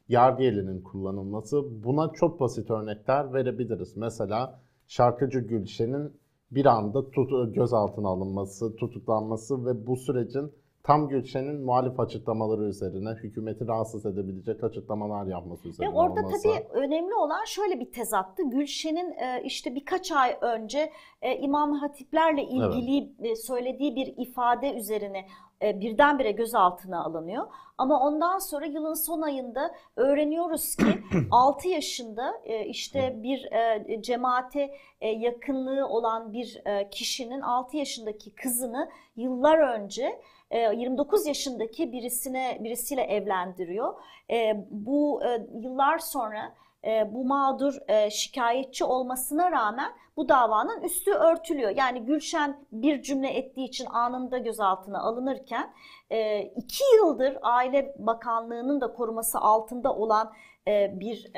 yargı elinin kullanılması. Buna çok basit örnekler verebiliriz. Mesela şarkıcı Gülşen'in bir anda tut, gözaltına alınması, tutuklanması ve bu sürecin tam Gülşen'in muhalif açıklamaları üzerine hükümeti rahatsız edebilecek açıklamalar yapması Ve üzerine orada olması. tabii önemli olan şöyle bir tezattı. Gülşen'in e, işte birkaç ay önce e, İmam Hatiplerle ilgili e, söylediği bir ifade üzerine e, birdenbire gözaltına alınıyor. Ama ondan sonra yılın son ayında öğreniyoruz ki 6 yaşında e, işte bir e, cemaate e, yakınlığı olan bir e, kişinin 6 yaşındaki kızını yıllar önce 29 yaşındaki birisine birisiyle evlendiriyor. E, bu e, yıllar sonra e, bu mağdur e, şikayetçi olmasına rağmen bu davanın üstü örtülüyor. Yani Gülşen bir cümle ettiği için anında gözaltına alınırken iki yıldır Aile Bakanlığı'nın da koruması altında olan bir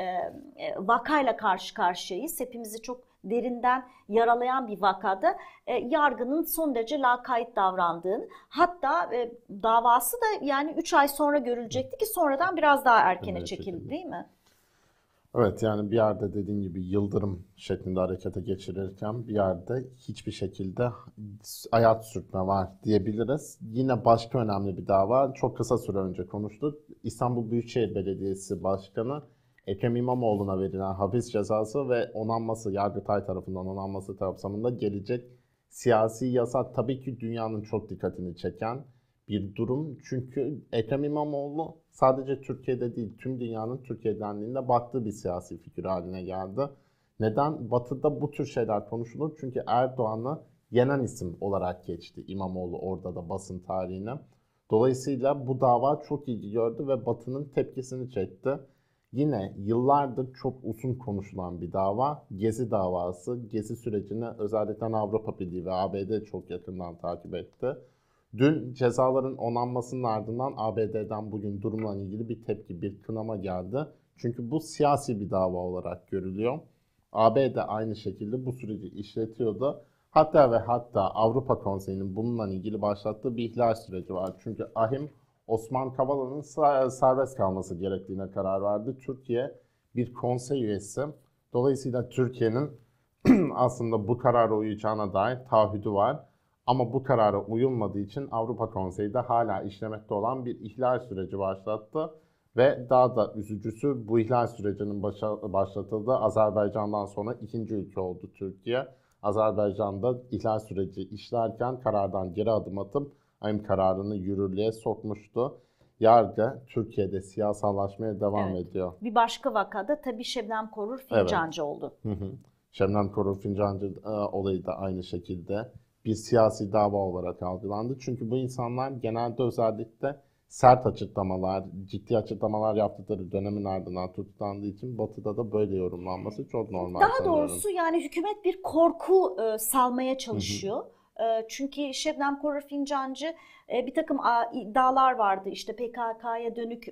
vakayla karşı karşıyayız. Hepimizi çok derinden yaralayan bir vakada e, yargının son derece lakayt davrandığını hatta e, davası da yani 3 ay sonra görülecekti ki sonradan biraz daha erkene Evet, çekildi çekildi. değil mi? Evet yani bir yerde dediğin gibi yıldırım şeklinde harekete geçirirken bir yerde hiçbir şekilde hayat sürtme var diyebiliriz. Yine başka önemli bir dava çok kısa süre önce konuştuk. İstanbul Büyükşehir Belediyesi Başkanı Ekrem İmamoğlu'na verilen hapis cezası ve onanması Yargıtay tarafından onanması kapsamında gelecek siyasi yasak tabii ki dünyanın çok dikkatini çeken bir durum. Çünkü Ekrem İmamoğlu sadece Türkiye'de değil tüm dünyanın Türkiye denliğinde baktığı bir siyasi figür haline geldi. Neden? Batı'da bu tür şeyler konuşulur. Çünkü Erdoğan'ı yenen isim olarak geçti İmamoğlu orada da basın tarihine. Dolayısıyla bu dava çok ilgi gördü ve Batı'nın tepkisini çekti. Yine yıllardır çok uzun konuşulan bir dava. Gezi davası. Gezi sürecini özellikle Avrupa Birliği ve ABD çok yakından takip etti. Dün cezaların onanmasının ardından ABD'den bugün durumla ilgili bir tepki, bir kınama geldi. Çünkü bu siyasi bir dava olarak görülüyor. ABD aynı şekilde bu süreci işletiyordu. Hatta ve hatta Avrupa Konseyi'nin bununla ilgili başlattığı bir ihlal süreci var. Çünkü AHİM Osman Kavala'nın serbest kalması gerektiğine karar verdi. Türkiye bir konsey üyesi. Dolayısıyla Türkiye'nin aslında bu karara uyacağına dair taahhüdü var. Ama bu karara uyulmadığı için Avrupa Konseyi de hala işlemekte olan bir ihlal süreci başlattı. Ve daha da üzücüsü bu ihlal sürecinin başa- başlatıldığı Azerbaycan'dan sonra ikinci ülke oldu Türkiye. Azerbaycan'da ihlal süreci işlerken karardan geri adım atıp AYM kararını yürürlüğe sokmuştu. Yargı Türkiye'de siyasallaşmaya devam Evet. ediyor. Bir başka vakada tabii Şebnem Korur Fincancı oldu. Hı hı. Şebnem Korur Fincancı e, olayı da aynı şekilde bir siyasi dava olarak algılandı. Çünkü bu insanlar genelde özellikle sert açıklamalar, ciddi açıklamalar yaptıkları dönemin ardından tutuklandığı için Batı'da da böyle yorumlanması çok normal Daha sanıyorum. doğrusu yani hükümet bir korku e, salmaya çalışıyor. E, çünkü Şebnem Korur Fincancı bir takım iddialar vardı. İşte PKK'ya dönük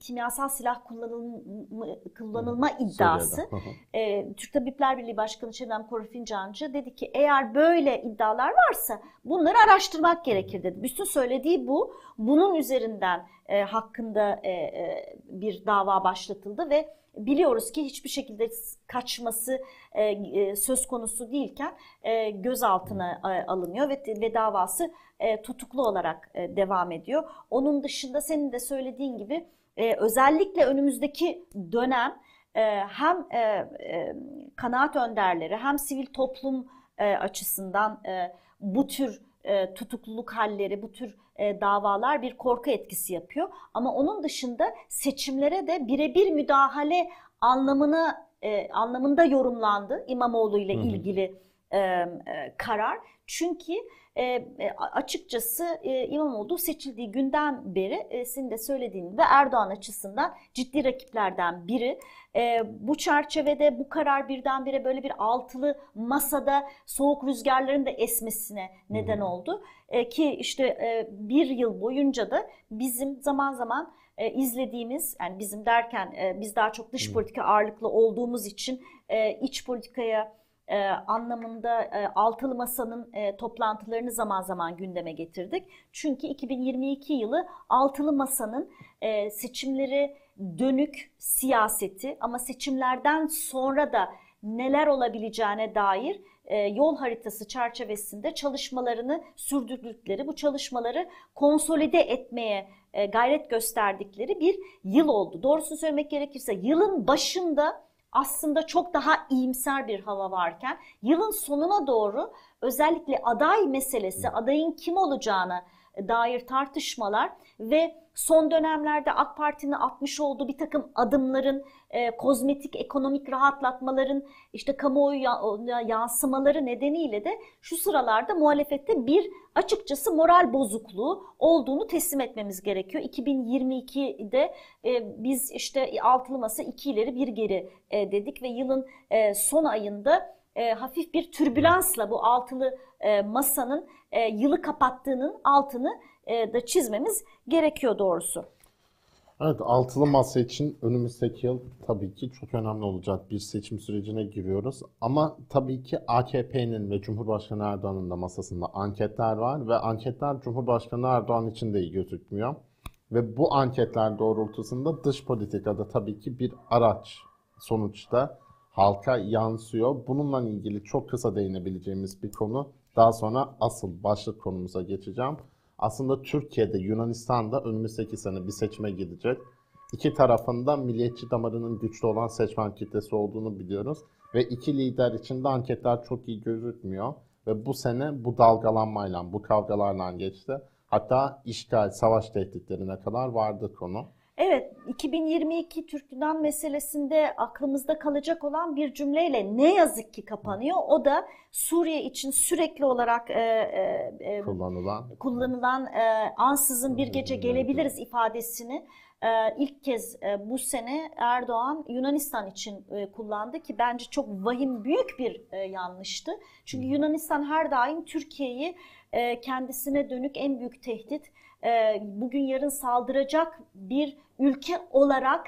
kimyasal silah kullanılma, kullanılma iddiası. Türk Tabipler Birliği Başkanı Şebnem Korur Fincancı dedi ki eğer böyle iddialar varsa bunları araştırmak gerekir dedi. Bütün söylediği bu. Bunun üzerinden hakkında bir dava başlatıldı ve biliyoruz ki hiçbir şekilde kaçması e, e, söz konusu değilken e, gözaltına alınıyor ve, ve davası tutuklu olarak devam ediyor. Onun dışında senin de söylediğin gibi özellikle önümüzdeki dönem hem kanaat önderleri hem sivil toplum açısından bu tür tutukluluk halleri, bu tür e, davalar bir korku etkisi yapıyor. Ama onun dışında seçimlere de birebir müdahale anlamına e, anlamında yorumlandı İmamoğlu ile ilgili e, karar. Çünkü e, e, açıkçası e, İmamoğlu seçildiği günden beri e, senin de söylediğin gibi Erdoğan açısından ciddi rakiplerden biri. E, bu çerçevede bu karar birdenbire böyle bir altılı masada soğuk rüzgarların da esmesine neden oldu. E, ki işte e, bir yıl boyunca da bizim zaman zaman e, izlediğimiz yani bizim derken e, biz daha çok dış politika ağırlıklı olduğumuz için e, iç politikaya e, anlamında e, altılı masanın e, toplantılarını zaman zaman gündeme getirdik. Çünkü 2022 yılı altılı masanın e, seçimleri dönük siyaseti ama seçimlerden sonra da neler olabileceğine dair e, yol haritası çerçevesinde çalışmalarını sürdürdükleri, bu çalışmaları konsolide etmeye e, gayret gösterdikleri bir yıl oldu. Doğrusunu söylemek gerekirse yılın başında aslında çok daha iyimser bir hava varken yılın sonuna doğru özellikle aday meselesi, adayın kim olacağına dair tartışmalar ve son dönemlerde AK Parti'nin atmış olduğu bir takım adımların, e, kozmetik ekonomik rahatlatmaların, işte kamuoyu yansımaları nedeniyle de şu sıralarda muhalefette bir açıkçası moral bozukluğu olduğunu teslim etmemiz gerekiyor. 2022'de e, biz işte altılı masa iki ileri bir geri e, dedik ve yılın e, son ayında e, hafif bir türbülansla bu altılı e, masanın e, yılı kapattığının altını e, da çizmemiz gerekiyor doğrusu. Evet, altılı masa için önümüzdeki yıl tabii ki çok önemli olacak bir seçim sürecine giriyoruz. Ama tabii ki AKP'nin ve Cumhurbaşkanı Erdoğan'ın da masasında anketler var ve anketler Cumhurbaşkanı Erdoğan için de iyi gözükmüyor. Ve bu anketler doğrultusunda dış politikada tabii ki bir araç sonuçta halka yansıyor. Bununla ilgili çok kısa değinebileceğimiz bir konu. Daha sonra asıl başlık konumuza geçeceğim. Aslında Türkiye'de, Yunanistan'da önümüzdeki sene bir seçime gidecek. İki tarafında milliyetçi damarının güçlü olan seçmen kitlesi olduğunu biliyoruz. Ve iki lider için de anketler çok iyi gözükmüyor. Ve bu sene bu dalgalanmayla, bu kavgalarla geçti. Hatta işgal, savaş tehditlerine kadar vardı konu. Evet, 2022 Türk Yunan meselesinde aklımızda kalacak olan bir cümleyle ne yazık ki kapanıyor. O da Suriye için sürekli olarak e, e, e kullanılan kullanılan e, ansızın bir gece gelebiliriz ifadesini e, ilk kez e, bu sene Erdoğan Yunanistan için e, kullandı ki bence çok vahim büyük bir e, yanlıştı. Çünkü Yunanistan her daim Türkiye'yi e, kendisine dönük en büyük tehdit e, bugün yarın saldıracak bir ülke olarak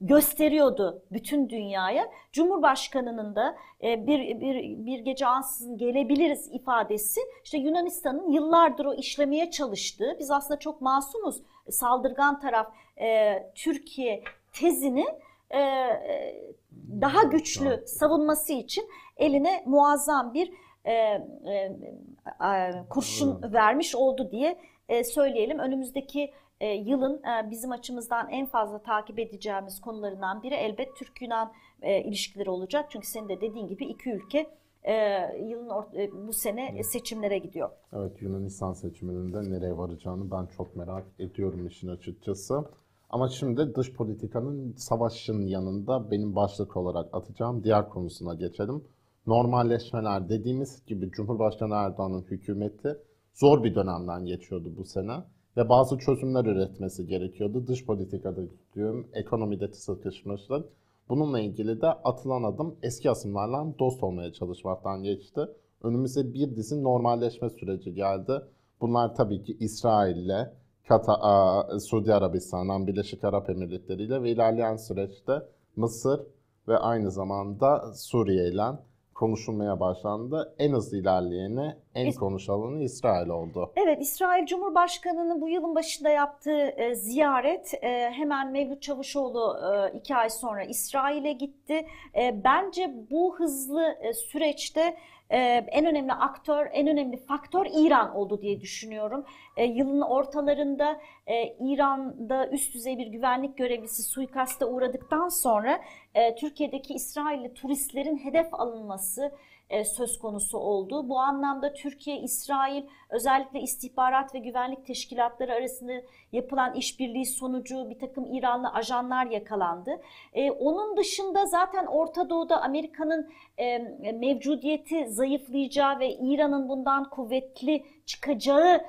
gösteriyordu bütün dünyaya. Cumhurbaşkanının da e, bir, bir, bir gece ansızın gelebiliriz ifadesi işte Yunanistan'ın yıllardır o işlemeye çalıştığı biz aslında çok masumuz saldırgan taraf e, Türkiye tezini e, e daha güçlü savunması için eline muazzam bir e, e, kurşun vermiş oldu diye e, söyleyelim. Önümüzdeki e, yılın e, bizim açımızdan en fazla takip edeceğimiz konularından biri elbet Türk-Yunan e, ilişkileri olacak. Çünkü senin de dediğin gibi iki ülke e, yılın or- e, bu sene evet. seçimlere gidiyor. Evet Yunanistan seçimlerinde nereye varacağını ben çok merak ediyorum işin açıkçası. Ama şimdi dış politikanın savaşın yanında benim başlık olarak atacağım diğer konusuna geçelim. Normalleşmeler dediğimiz gibi Cumhurbaşkanı Erdoğan'ın hükümeti zor bir dönemden geçiyordu bu sene ve bazı çözümler üretmesi gerekiyordu. Dış politikada diyorum, ekonomide sıkışmışlar. Bununla ilgili de atılan adım eski asımlarla dost olmaya çalışmaktan geçti. Önümüze bir dizi normalleşme süreci geldi. Bunlar tabii ki İsrail'le, Katar, Suudi Arabistan'dan, Birleşik Arap Emirlikleri ile ve ilerleyen süreçte Mısır ve aynı zamanda Suriye konuşulmaya başlandı. En hızlı ilerleyeni, en İs- konuşulanı İsrail oldu. Evet, İsrail Cumhurbaşkanı'nın bu yılın başında yaptığı e, ziyaret e, hemen Mevlüt Çavuşoğlu e, iki ay sonra İsrail'e gitti. E, bence bu hızlı e, süreçte e, en önemli aktör, en önemli faktör İran oldu diye düşünüyorum. E, yılın ortalarında e, İran'da üst düzey bir güvenlik görevlisi suikaste uğradıktan sonra e, Türkiye'deki İsrailli turistlerin hedef alınması, e, söz konusu oldu. Bu anlamda Türkiye, İsrail özellikle istihbarat ve güvenlik teşkilatları arasında yapılan işbirliği sonucu bir takım İranlı ajanlar yakalandı. E, onun dışında zaten Orta Doğu'da Amerika'nın e, mevcudiyeti zayıflayacağı ve İran'ın bundan kuvvetli çıkacağı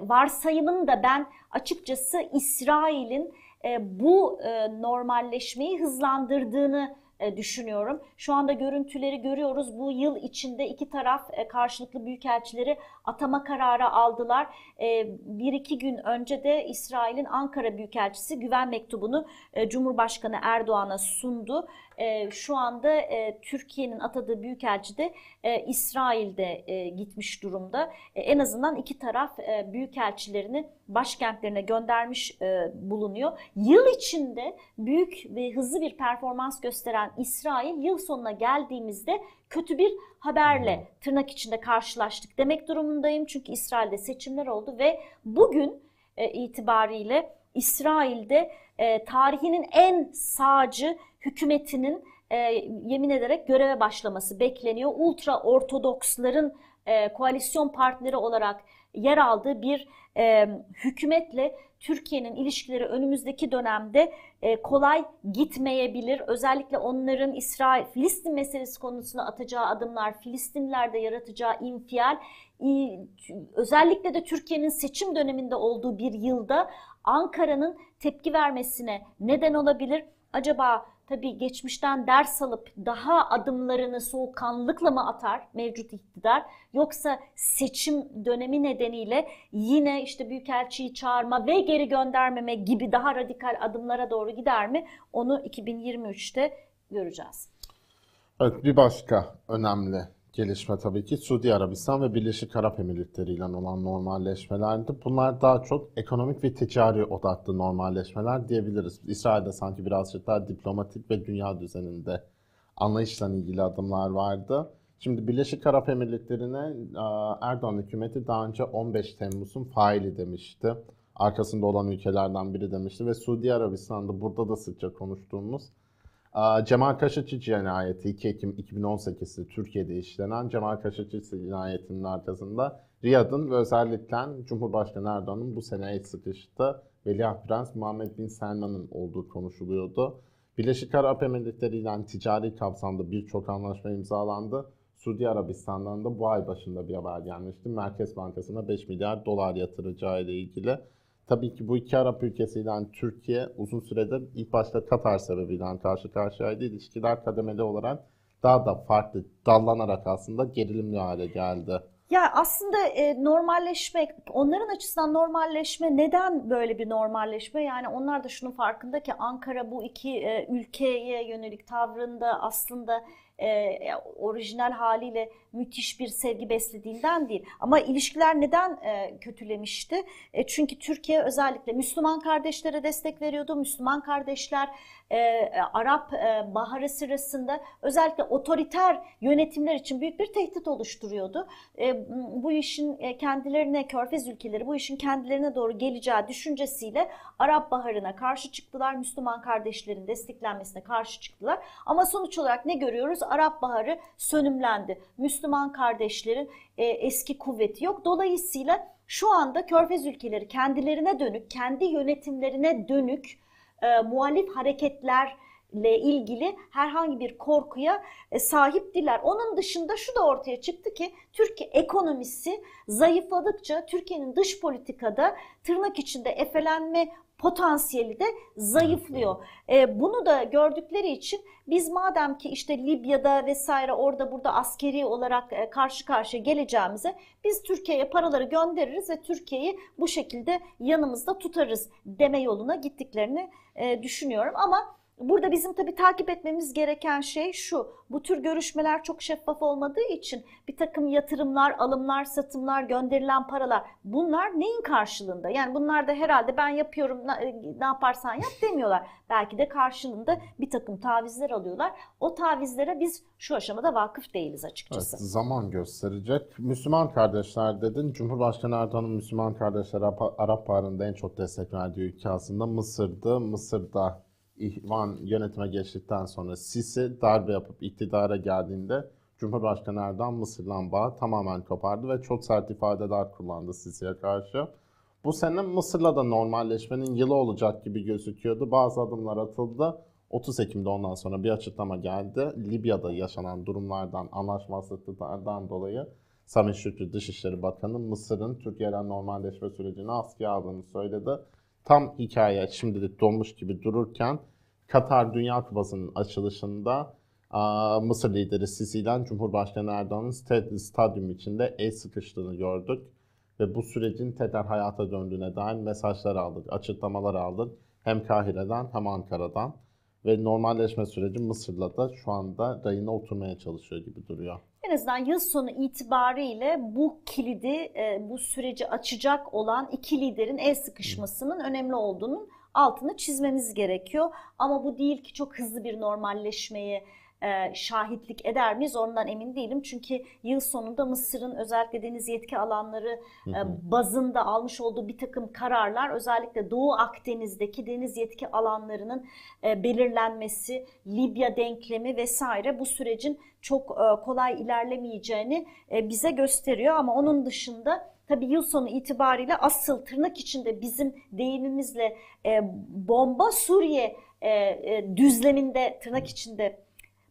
varsayımını da ben açıkçası İsrail'in bu normalleşmeyi hızlandırdığını e, düşünüyorum. Şu anda görüntüleri görüyoruz. Bu yıl içinde iki taraf e, karşılıklı büyükelçileri atama kararı aldılar. E, bir iki gün önce de İsrail'in Ankara Büyükelçisi güven mektubunu Cumhurbaşkanı Erdoğan'a sundu. Şu anda Türkiye'nin atadığı büyükelçi de İsrail'de gitmiş durumda. En azından iki taraf büyükelçilerini başkentlerine göndermiş e, bulunuyor. Yıl içinde büyük ve hızlı bir performans gösteren İsrail yıl sonuna geldiğimizde kötü bir haberle tırnak içinde karşılaştık demek durumundayım. Çünkü İsrail'de seçimler oldu ve bugün e, itibariyle İsrail'de e, tarihinin en sağcı hükümetinin e, yemin ederek göreve başlaması bekleniyor. Ultra Ortodoksların e, koalisyon partneri olarak yer aldığı bir e, hükümetle Türkiye'nin ilişkileri önümüzdeki dönemde e, kolay gitmeyebilir. Özellikle onların İsrail, Filistin meselesi konusunda atacağı adımlar, Filistinlerde yaratacağı infial, e, özellikle de Türkiye'nin seçim döneminde olduğu bir yılda Ankara'nın tepki vermesine neden olabilir. Acaba tabii geçmişten ders alıp daha adımlarını soğukkanlılıkla mı atar mevcut iktidar yoksa seçim dönemi nedeniyle yine işte büyükelçiyi çağırma ve geri göndermeme gibi daha radikal adımlara doğru gider mi? Onu 2023'te göreceğiz. Evet bir başka önemli gelişme tabii ki Suudi Arabistan ve Birleşik Arap Emirlikleri ile olan normalleşmelerdi. Bunlar daha çok ekonomik ve ticari odaklı normalleşmeler diyebiliriz. İsrail'de sanki birazcık daha diplomatik ve dünya düzeninde anlayışla ilgili adımlar vardı. Şimdi Birleşik Arap Emirlikleri'ne Erdoğan hükümeti daha önce 15 Temmuz'un faili demişti. Arkasında olan ülkelerden biri demişti ve Suudi Arabistan'da burada da sıkça konuştuğumuz Cemal Kaşıkçı cinayeti 2 Ekim 2018'de Türkiye'de işlenen Cemal Kaşıkçı cinayetinin arkasında Riyad'ın ve özellikle Cumhurbaşkanı Erdoğan'ın bu sene el sıkıştı Veliaht Prens Muhammed Bin Selman'ın olduğu konuşuluyordu. Birleşik Arap Emirlikleri ile ticari kapsamda birçok anlaşma imzalandı. Suudi Arabistan'dan da bu ay başında bir haber gelmişti. Merkez Bankası'na 5 milyar dolar yatıracağı ile ilgili. Tabii ki bu iki Arap ülkesiyle Türkiye uzun süredir ilk başta Katar sebebiyle karşı karşıyaydı. İlişkiler kademeli olarak daha da farklı dallanarak aslında gerilimli hale geldi. Ya aslında e, normalleşme, onların açısından normalleşme neden böyle bir normalleşme? Yani onlar da şunun farkında ki Ankara bu iki e, ülkeye yönelik tavrında aslında e, orijinal haliyle müthiş bir sevgi beslediğinden değil. Ama ilişkiler neden e, kötülemişti? E, çünkü Türkiye özellikle Müslüman kardeşlere destek veriyordu. Müslüman kardeşler e, Arap e, Baharı sırasında özellikle otoriter yönetimler için büyük bir tehdit oluşturuyordu. E, bu işin e, kendilerine, Körfez ülkeleri bu işin kendilerine doğru geleceği düşüncesiyle Arap Baharı'na karşı çıktılar. Müslüman kardeşlerin desteklenmesine karşı çıktılar. Ama sonuç olarak ne görüyoruz? Arap Baharı sönümlendi. Müslüman kardeşlerin e, eski kuvveti yok. Dolayısıyla şu anda Körfez ülkeleri kendilerine dönük, kendi yönetimlerine dönük e, muhalif hareketlerle ilgili herhangi bir korkuya e, sahip değiller. Onun dışında şu da ortaya çıktı ki Türkiye ekonomisi zayıfladıkça Türkiye'nin dış politikada tırnak içinde efelenme potansiyeli de zayıflıyor. E, bunu da gördükleri için biz madem ki işte Libya'da vesaire orada burada askeri olarak e, karşı karşıya geleceğimize biz Türkiye'ye paraları göndeririz ve Türkiye'yi bu şekilde yanımızda tutarız deme yoluna gittiklerini e, düşünüyorum. Ama Burada bizim tabii takip etmemiz gereken şey şu. Bu tür görüşmeler çok şeffaf olmadığı için bir takım yatırımlar, alımlar, satımlar, gönderilen paralar bunlar neyin karşılığında? Yani bunlar da herhalde ben yapıyorum ne yaparsan yap demiyorlar. Belki de karşılığında bir takım tavizler alıyorlar. O tavizlere biz şu aşamada vakıf değiliz açıkçası. Evet, zaman gösterecek. Müslüman kardeşler dedin. Cumhurbaşkanı Erdoğan'ın Müslüman kardeşler Arap Baharı'nda en çok destek verdiği ülke aslında Mısır'dı. Mısır'da İhvan yönetime geçtikten sonra Sisi darbe yapıp iktidara geldiğinde Cumhurbaşkanı Erdoğan Mısır'la bağı tamamen kopardı ve çok sert ifadeler kullandı Sisi'ye karşı. Bu sene Mısır'la da normalleşmenin yılı olacak gibi gözüküyordu. Bazı adımlar atıldı. 30 Ekim'de ondan sonra bir açıklama geldi. Libya'da yaşanan durumlardan, anlaşmazlıklardan dolayı Sami Şükrü Dışişleri Bakanı Mısır'ın Türkiye'den normalleşme sürecini askıya aldığını söyledi. Tam hikaye şimdilik donmuş gibi dururken Katar Dünya Kupası'nın açılışında Mısır lideri Sisi ile Cumhurbaşkanı Erdoğan'ın stadyum içinde el sıkıştığını gördük. Ve bu sürecin tekrar hayata döndüğüne dair mesajlar aldık, açıklamalar aldık. Hem Kahire'den hem Ankara'dan. Ve normalleşme süreci Mısır'la da şu anda rayına oturmaya çalışıyor gibi duruyor. en azından yıl sonu itibariyle bu kilidi, e, bu süreci açacak olan iki liderin el sıkışmasının önemli olduğunun altını çizmemiz gerekiyor. Ama bu değil ki çok hızlı bir normalleşmeye şahitlik eder miyiz? Ondan emin değilim. Çünkü yıl sonunda Mısır'ın özellikle deniz yetki alanları e, bazında almış olduğu bir takım kararlar özellikle Doğu Akdeniz'deki deniz yetki alanlarının e, belirlenmesi, Libya denklemi vesaire bu sürecin çok e, kolay ilerlemeyeceğini bize gösteriyor. Ama onun dışında tabii yıl sonu itibariyle asıl tırnak içinde bizim deyimimizle e, bomba Suriye e, e, düzleminde tırnak içinde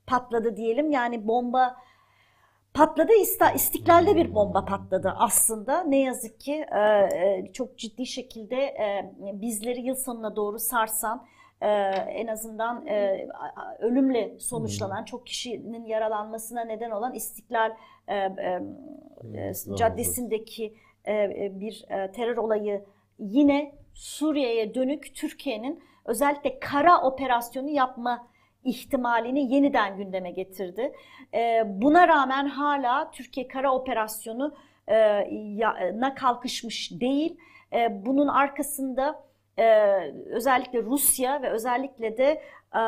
patladı diyelim. Yani bomba patladı İstiklal'de bir bomba patladı aslında. Ne yazık ki e, e, çok ciddi şekilde e, bizleri yıl sonuna doğru sarsan en azından ölümle sonuçlanan çok kişinin yaralanmasına neden olan İstiklal Caddesi'ndeki e, e, bir e, terör olayı yine Suriye'ye dönük Türkiye'nin özellikle kara operasyonu yapma ihtimalini yeniden gündeme getirdi. E, buna rağmen hala Türkiye kara operasyonu e, na kalkışmış değil. E, bunun arkasında e, özellikle Rusya ve özellikle de e,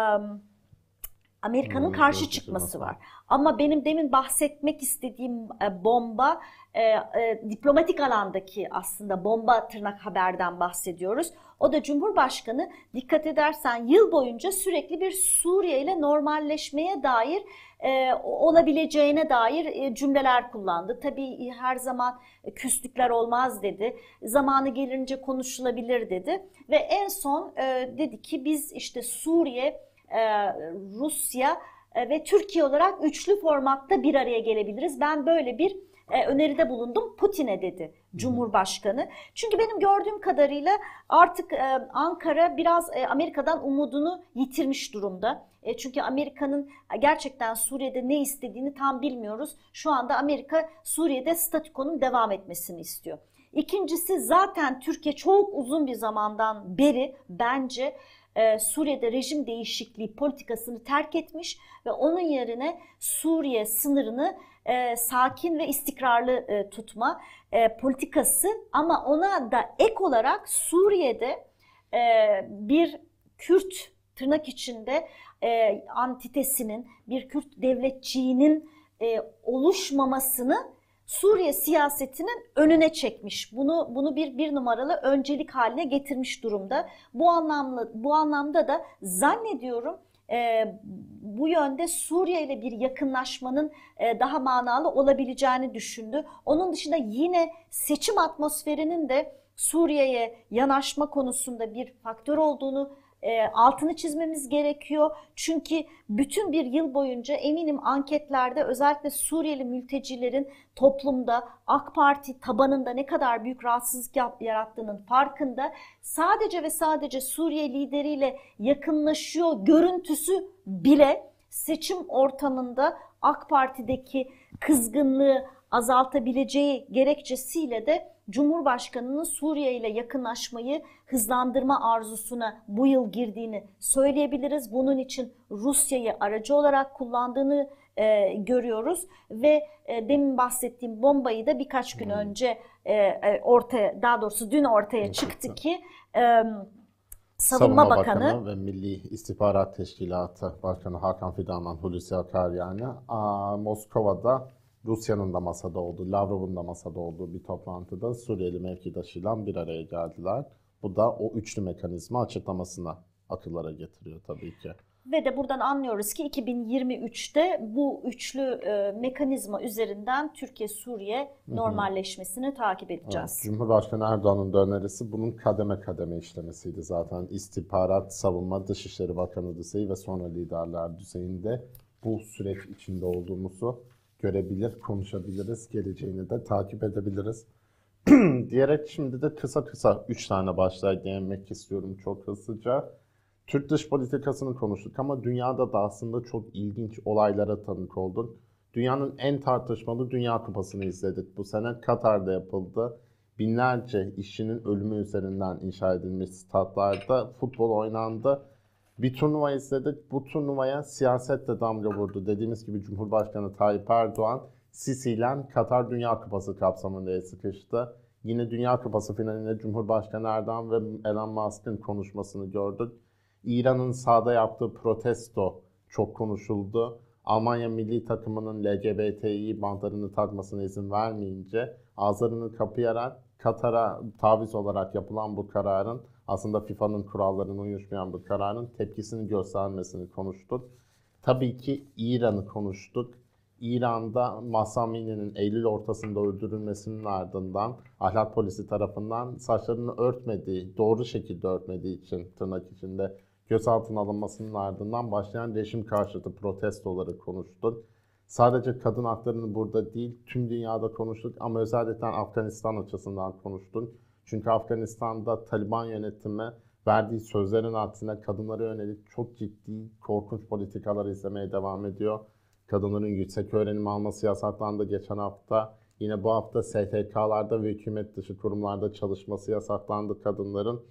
Amerika'nın Hmm, karşı çıkması. var. Ama benim demin bahsetmek istediğim e, bomba e, e, diplomatik alandaki aslında bomba tırnak haberden bahsediyoruz. O da Cumhurbaşkanı dikkat edersen yıl boyunca sürekli bir Suriye ile normalleşmeye dair e, olabileceğine dair e, cümleler kullandı. Tabii her zaman küslükler olmaz dedi. Zamanı gelince konuşulabilir dedi. Ve en son e, dedi ki biz işte Suriye, e, Rusya e, ve Türkiye olarak üçlü formatta bir araya gelebiliriz. Ben böyle bir e, öneride bulundum Putin'e dedi Cumhurbaşkanı. Çünkü benim gördüğüm kadarıyla artık e, Ankara biraz e, Amerika'dan umudunu yitirmiş durumda. E, çünkü Amerika'nın gerçekten Suriye'de ne istediğini tam bilmiyoruz. Şu anda Amerika Suriye'de statükonun devam etmesini istiyor. İkincisi zaten Türkiye çok uzun bir zamandan beri bence e, Suriye'de rejim değişikliği politikasını terk etmiş ve onun yerine Suriye sınırını e, sakin ve istikrarlı e, tutma e, politikası. Ama ona da ek olarak Suriye'de e, bir Kürt tırnak içinde e, antitesinin bir Kürt devletçiğinin e, oluşmamasını Suriye siyasetinin önüne çekmiş. Bunu bunu bir bir numaralı öncelik haline getirmiş durumda. Bu anlamlı bu anlamda da zannediyorum e, bu yönde Suriye ile bir yakınlaşmanın e, daha manalı olabileceğini düşündü. Onun dışında yine seçim atmosferinin de Suriye'ye yanaşma konusunda bir faktör olduğunu e, altını çizmemiz gerekiyor. Çünkü bütün bir yıl boyunca eminim anketlerde özellikle Suriyeli mültecilerin toplumda AK Parti tabanında ne kadar büyük rahatsızlık yarattığının farkında. Sadece ve sadece Suriye lideriyle yakınlaşıyor görüntüsü bile seçim ortamında AK Parti'deki kızgınlığı azaltabileceği gerekçesiyle de Cumhurbaşkanı'nın Suriye ile yakınlaşmayı hızlandırma arzusuna bu yıl girdiğini söyleyebiliriz. Bunun için Rusya'yı aracı olarak kullandığını e, görüyoruz ve e, demin bahsettiğim bombayı da birkaç gün önce e, e, ortaya daha doğrusu dün ortaya çıktı ki e, Savunma, Bakanı, ve Milli İstihbarat Teşkilatı Başkanı Hakan Fidan'la Hulusi Akar yani aa, Moskova'da Rusya'nın da masada olduğu, Lavrov'un da masada olduğu bir toplantıda Suriyeli mevkidaşıyla bir araya geldiler. Bu da o üçlü mekanizma açıklamasına akıllara getiriyor tabii ki. Ve de buradan anlıyoruz ki 2023'te bu üçlü e, mekanizma üzerinden Türkiye-Suriye normalleşmesini takip edeceğiz. Evet, Cumhurbaşkanı Erdoğan'ın da önerisi bunun kademe kademe işlemesiydi zaten. İstihbarat, savunma, Dışişleri Bakanı düzeyi ve sonra liderler düzeyinde bu süreç içinde olduğumuzu görebilir, konuşabiliriz. Geleceğini de takip edebiliriz. Diyerek şimdi de kısa kısa 3 tane başlığa değinmek istiyorum çok hızlıca. Türk dış politikasını konuştuk ama dünyada da aslında çok ilginç olaylara tanık olduk. Dünyanın en tartışmalı Dünya Kupası'nı izledik. Bu sene Katar'da yapıldı. Binlerce işçinin ölümü üzerinden inşa edilmiş statlarda futbol oynandı. Bir turnuva izledik. Bu turnuvaya siyaset de damga vurdu. Dediğimiz gibi Cumhurbaşkanı Tayyip Erdoğan Sisi ile Katar Dünya Kupası kapsamında sıkıştı. Yine Dünya Kupası finalinde Cumhurbaşkanı Erdoğan ve Elon Musk'ın konuşmasını gördük. İran'ın sahada yaptığı protesto çok konuşuldu. Almanya milli takımının LGBTİ bantlarını takmasına izin vermeyince ağızlarını kapayarak Katar'a taviz olarak yapılan bu kararın aslında FIFA'nın kurallarına uyuşmayan bu kararın tepkisini göstermesini konuştuk. Tabii ki İran'ı konuştuk. İran'da Mahsa Amini'nin Eylül ortasında öldürülmesinin ardından ahlak polisi tarafından saçlarını örtmediği, doğru şekilde örtmediği için tırnak içinde gözaltına alınmasının ardından başlayan rejim karşıtı protestoları konuştuk. Sadece kadın haklarını burada değil, tüm dünyada konuştuk ama özellikle Afganistan açısından konuştuk. Çünkü Afganistan'da Taliban yönetimi verdiği sözlerin aksine kadınlara yönelik çok ciddi, korkunç politikalar izlemeye devam ediyor. Kadınların yüksek öğrenim alması yasaklandı geçen hafta. Yine bu hafta STK'larda ve hükümet dışı kurumlarda çalışması yasaklandı kadınların.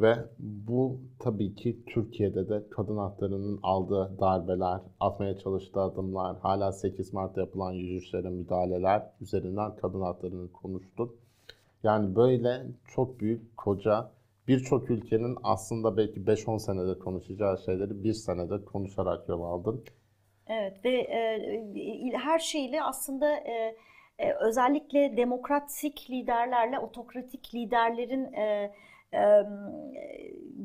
Ve bu tabii ki Türkiye'de de kadın haklarının aldığı darbeler, atmaya çalıştığı adımlar, hala 8 Mart'ta yapılan yürüyüşlere müdahaleler üzerinden kadın haklarını konuştuk. Yani böyle çok büyük, koca, birçok ülkenin aslında belki 5-10 senede konuşacağı şeyleri bir senede konuşarak yol aldın. Evet ve e, her şeyle aslında e, e, özellikle demokratik liderlerle otokratik liderlerin e, e,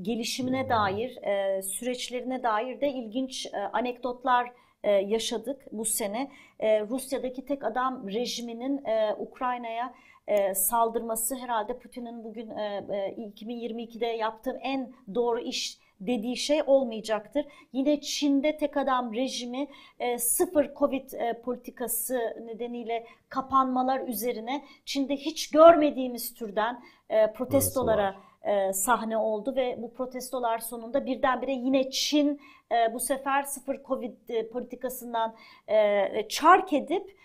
gelişimine dair, e, süreçlerine dair de ilginç e, anekdotlar e, yaşadık bu sene. E, Rusya'daki tek adam rejiminin e, Ukrayna'ya e, saldırması herhalde Putin'in bugün e, e, 2022'de yaptığı en doğru iş dediği şey olmayacaktır. Yine Çin'de tek adam rejimi e, sıfır Covid e, politikası nedeniyle kapanmalar üzerine Çin'de hiç görmediğimiz türden e, protestolara e, sahne oldu ve bu protestolar sonunda birdenbire yine Çin e, bu sefer sıfır Covid e, politikasından e, çark edip e, e,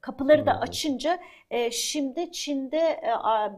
kapıları da açınca e, şimdi Çin'de e,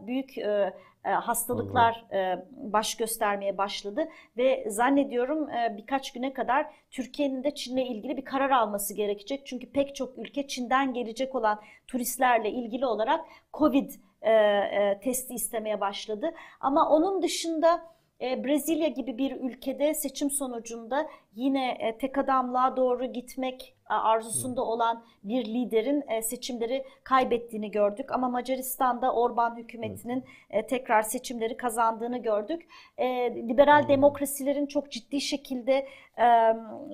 büyük e, hastalıklar e, baş göstermeye başladı ve zannediyorum e, birkaç güne kadar Türkiye'nin de Çin'le ilgili bir karar alması gerekecek. Çünkü pek çok ülke Çin'den gelecek olan turistlerle ilgili olarak Covid e, e, testi istemeye başladı. Ama onun dışında e, Brezilya gibi bir ülkede seçim sonucunda yine e, tek adamlığa doğru gitmek e, arzusunda olan bir liderin e, seçimleri kaybettiğini gördük. Ama Macaristan'da Orban hükümetinin e, tekrar seçimleri kazandığını gördük. E, liberal demokrasilerin çok ciddi şekilde e,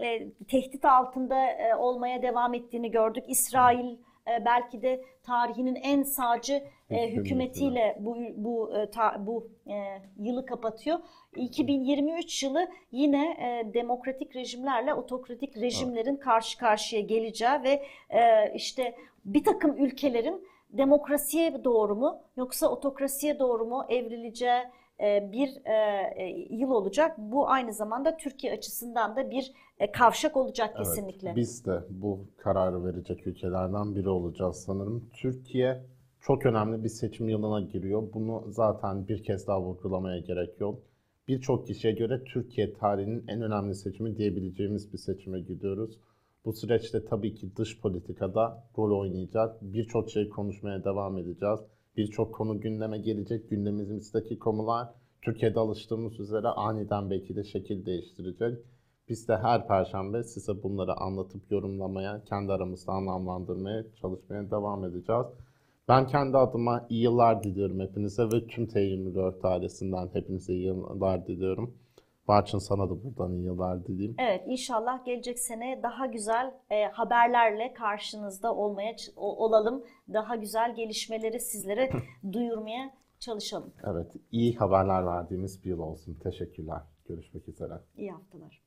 e, tehdit altında e, olmaya devam ettiğini gördük. İsrail e, belki de tarihinin en sağcı e, hükümetiyle bu bu e, ta, bu e, yılı kapatıyor. 2023 yılı yine e, demokratik rejimlerle otokratik rejimlerin karşı karşıya geleceği ve e, işte bir takım ülkelerin demokrasiye doğru mu yoksa otokrasiye doğru mu evrileceği e, bir e, yıl olacak. Bu aynı zamanda Türkiye açısından da bir kavşak olacak evet, kesinlikle. Biz de bu kararı verecek ülkelerden biri olacağız sanırım. Türkiye çok önemli bir seçim yılına giriyor. Bunu zaten bir kez daha vurgulamaya gerek yok. Birçok kişiye göre Türkiye tarihinin en önemli seçimi diyebileceğimiz bir seçime gidiyoruz. Bu süreçte tabii ki dış politikada rol oynayacak. Birçok şey konuşmaya devam edeceğiz. Birçok konu gündeme gelecek. Gündemimizdeki konular Türkiye'de alıştığımız üzere aniden belki de şekil değiştirecek. Biz de her perşembe size bunları anlatıp yorumlamaya, kendi aramızda anlamlandırmaya çalışmaya devam edeceğiz. Ben kendi adıma iyi yıllar diliyorum hepinize ve tüm T24 ailesinden hepinize iyi yıllar diliyorum. Barçın sana da buradan iyi yıllar dileyim. Evet inşallah gelecek sene daha güzel e, haberlerle karşınızda olmaya olalım. Daha güzel gelişmeleri sizlere duyurmaya çalışalım. Evet iyi haberler verdiğimiz bir yıl olsun. Teşekkürler. Görüşmek üzere. İyi haftalar.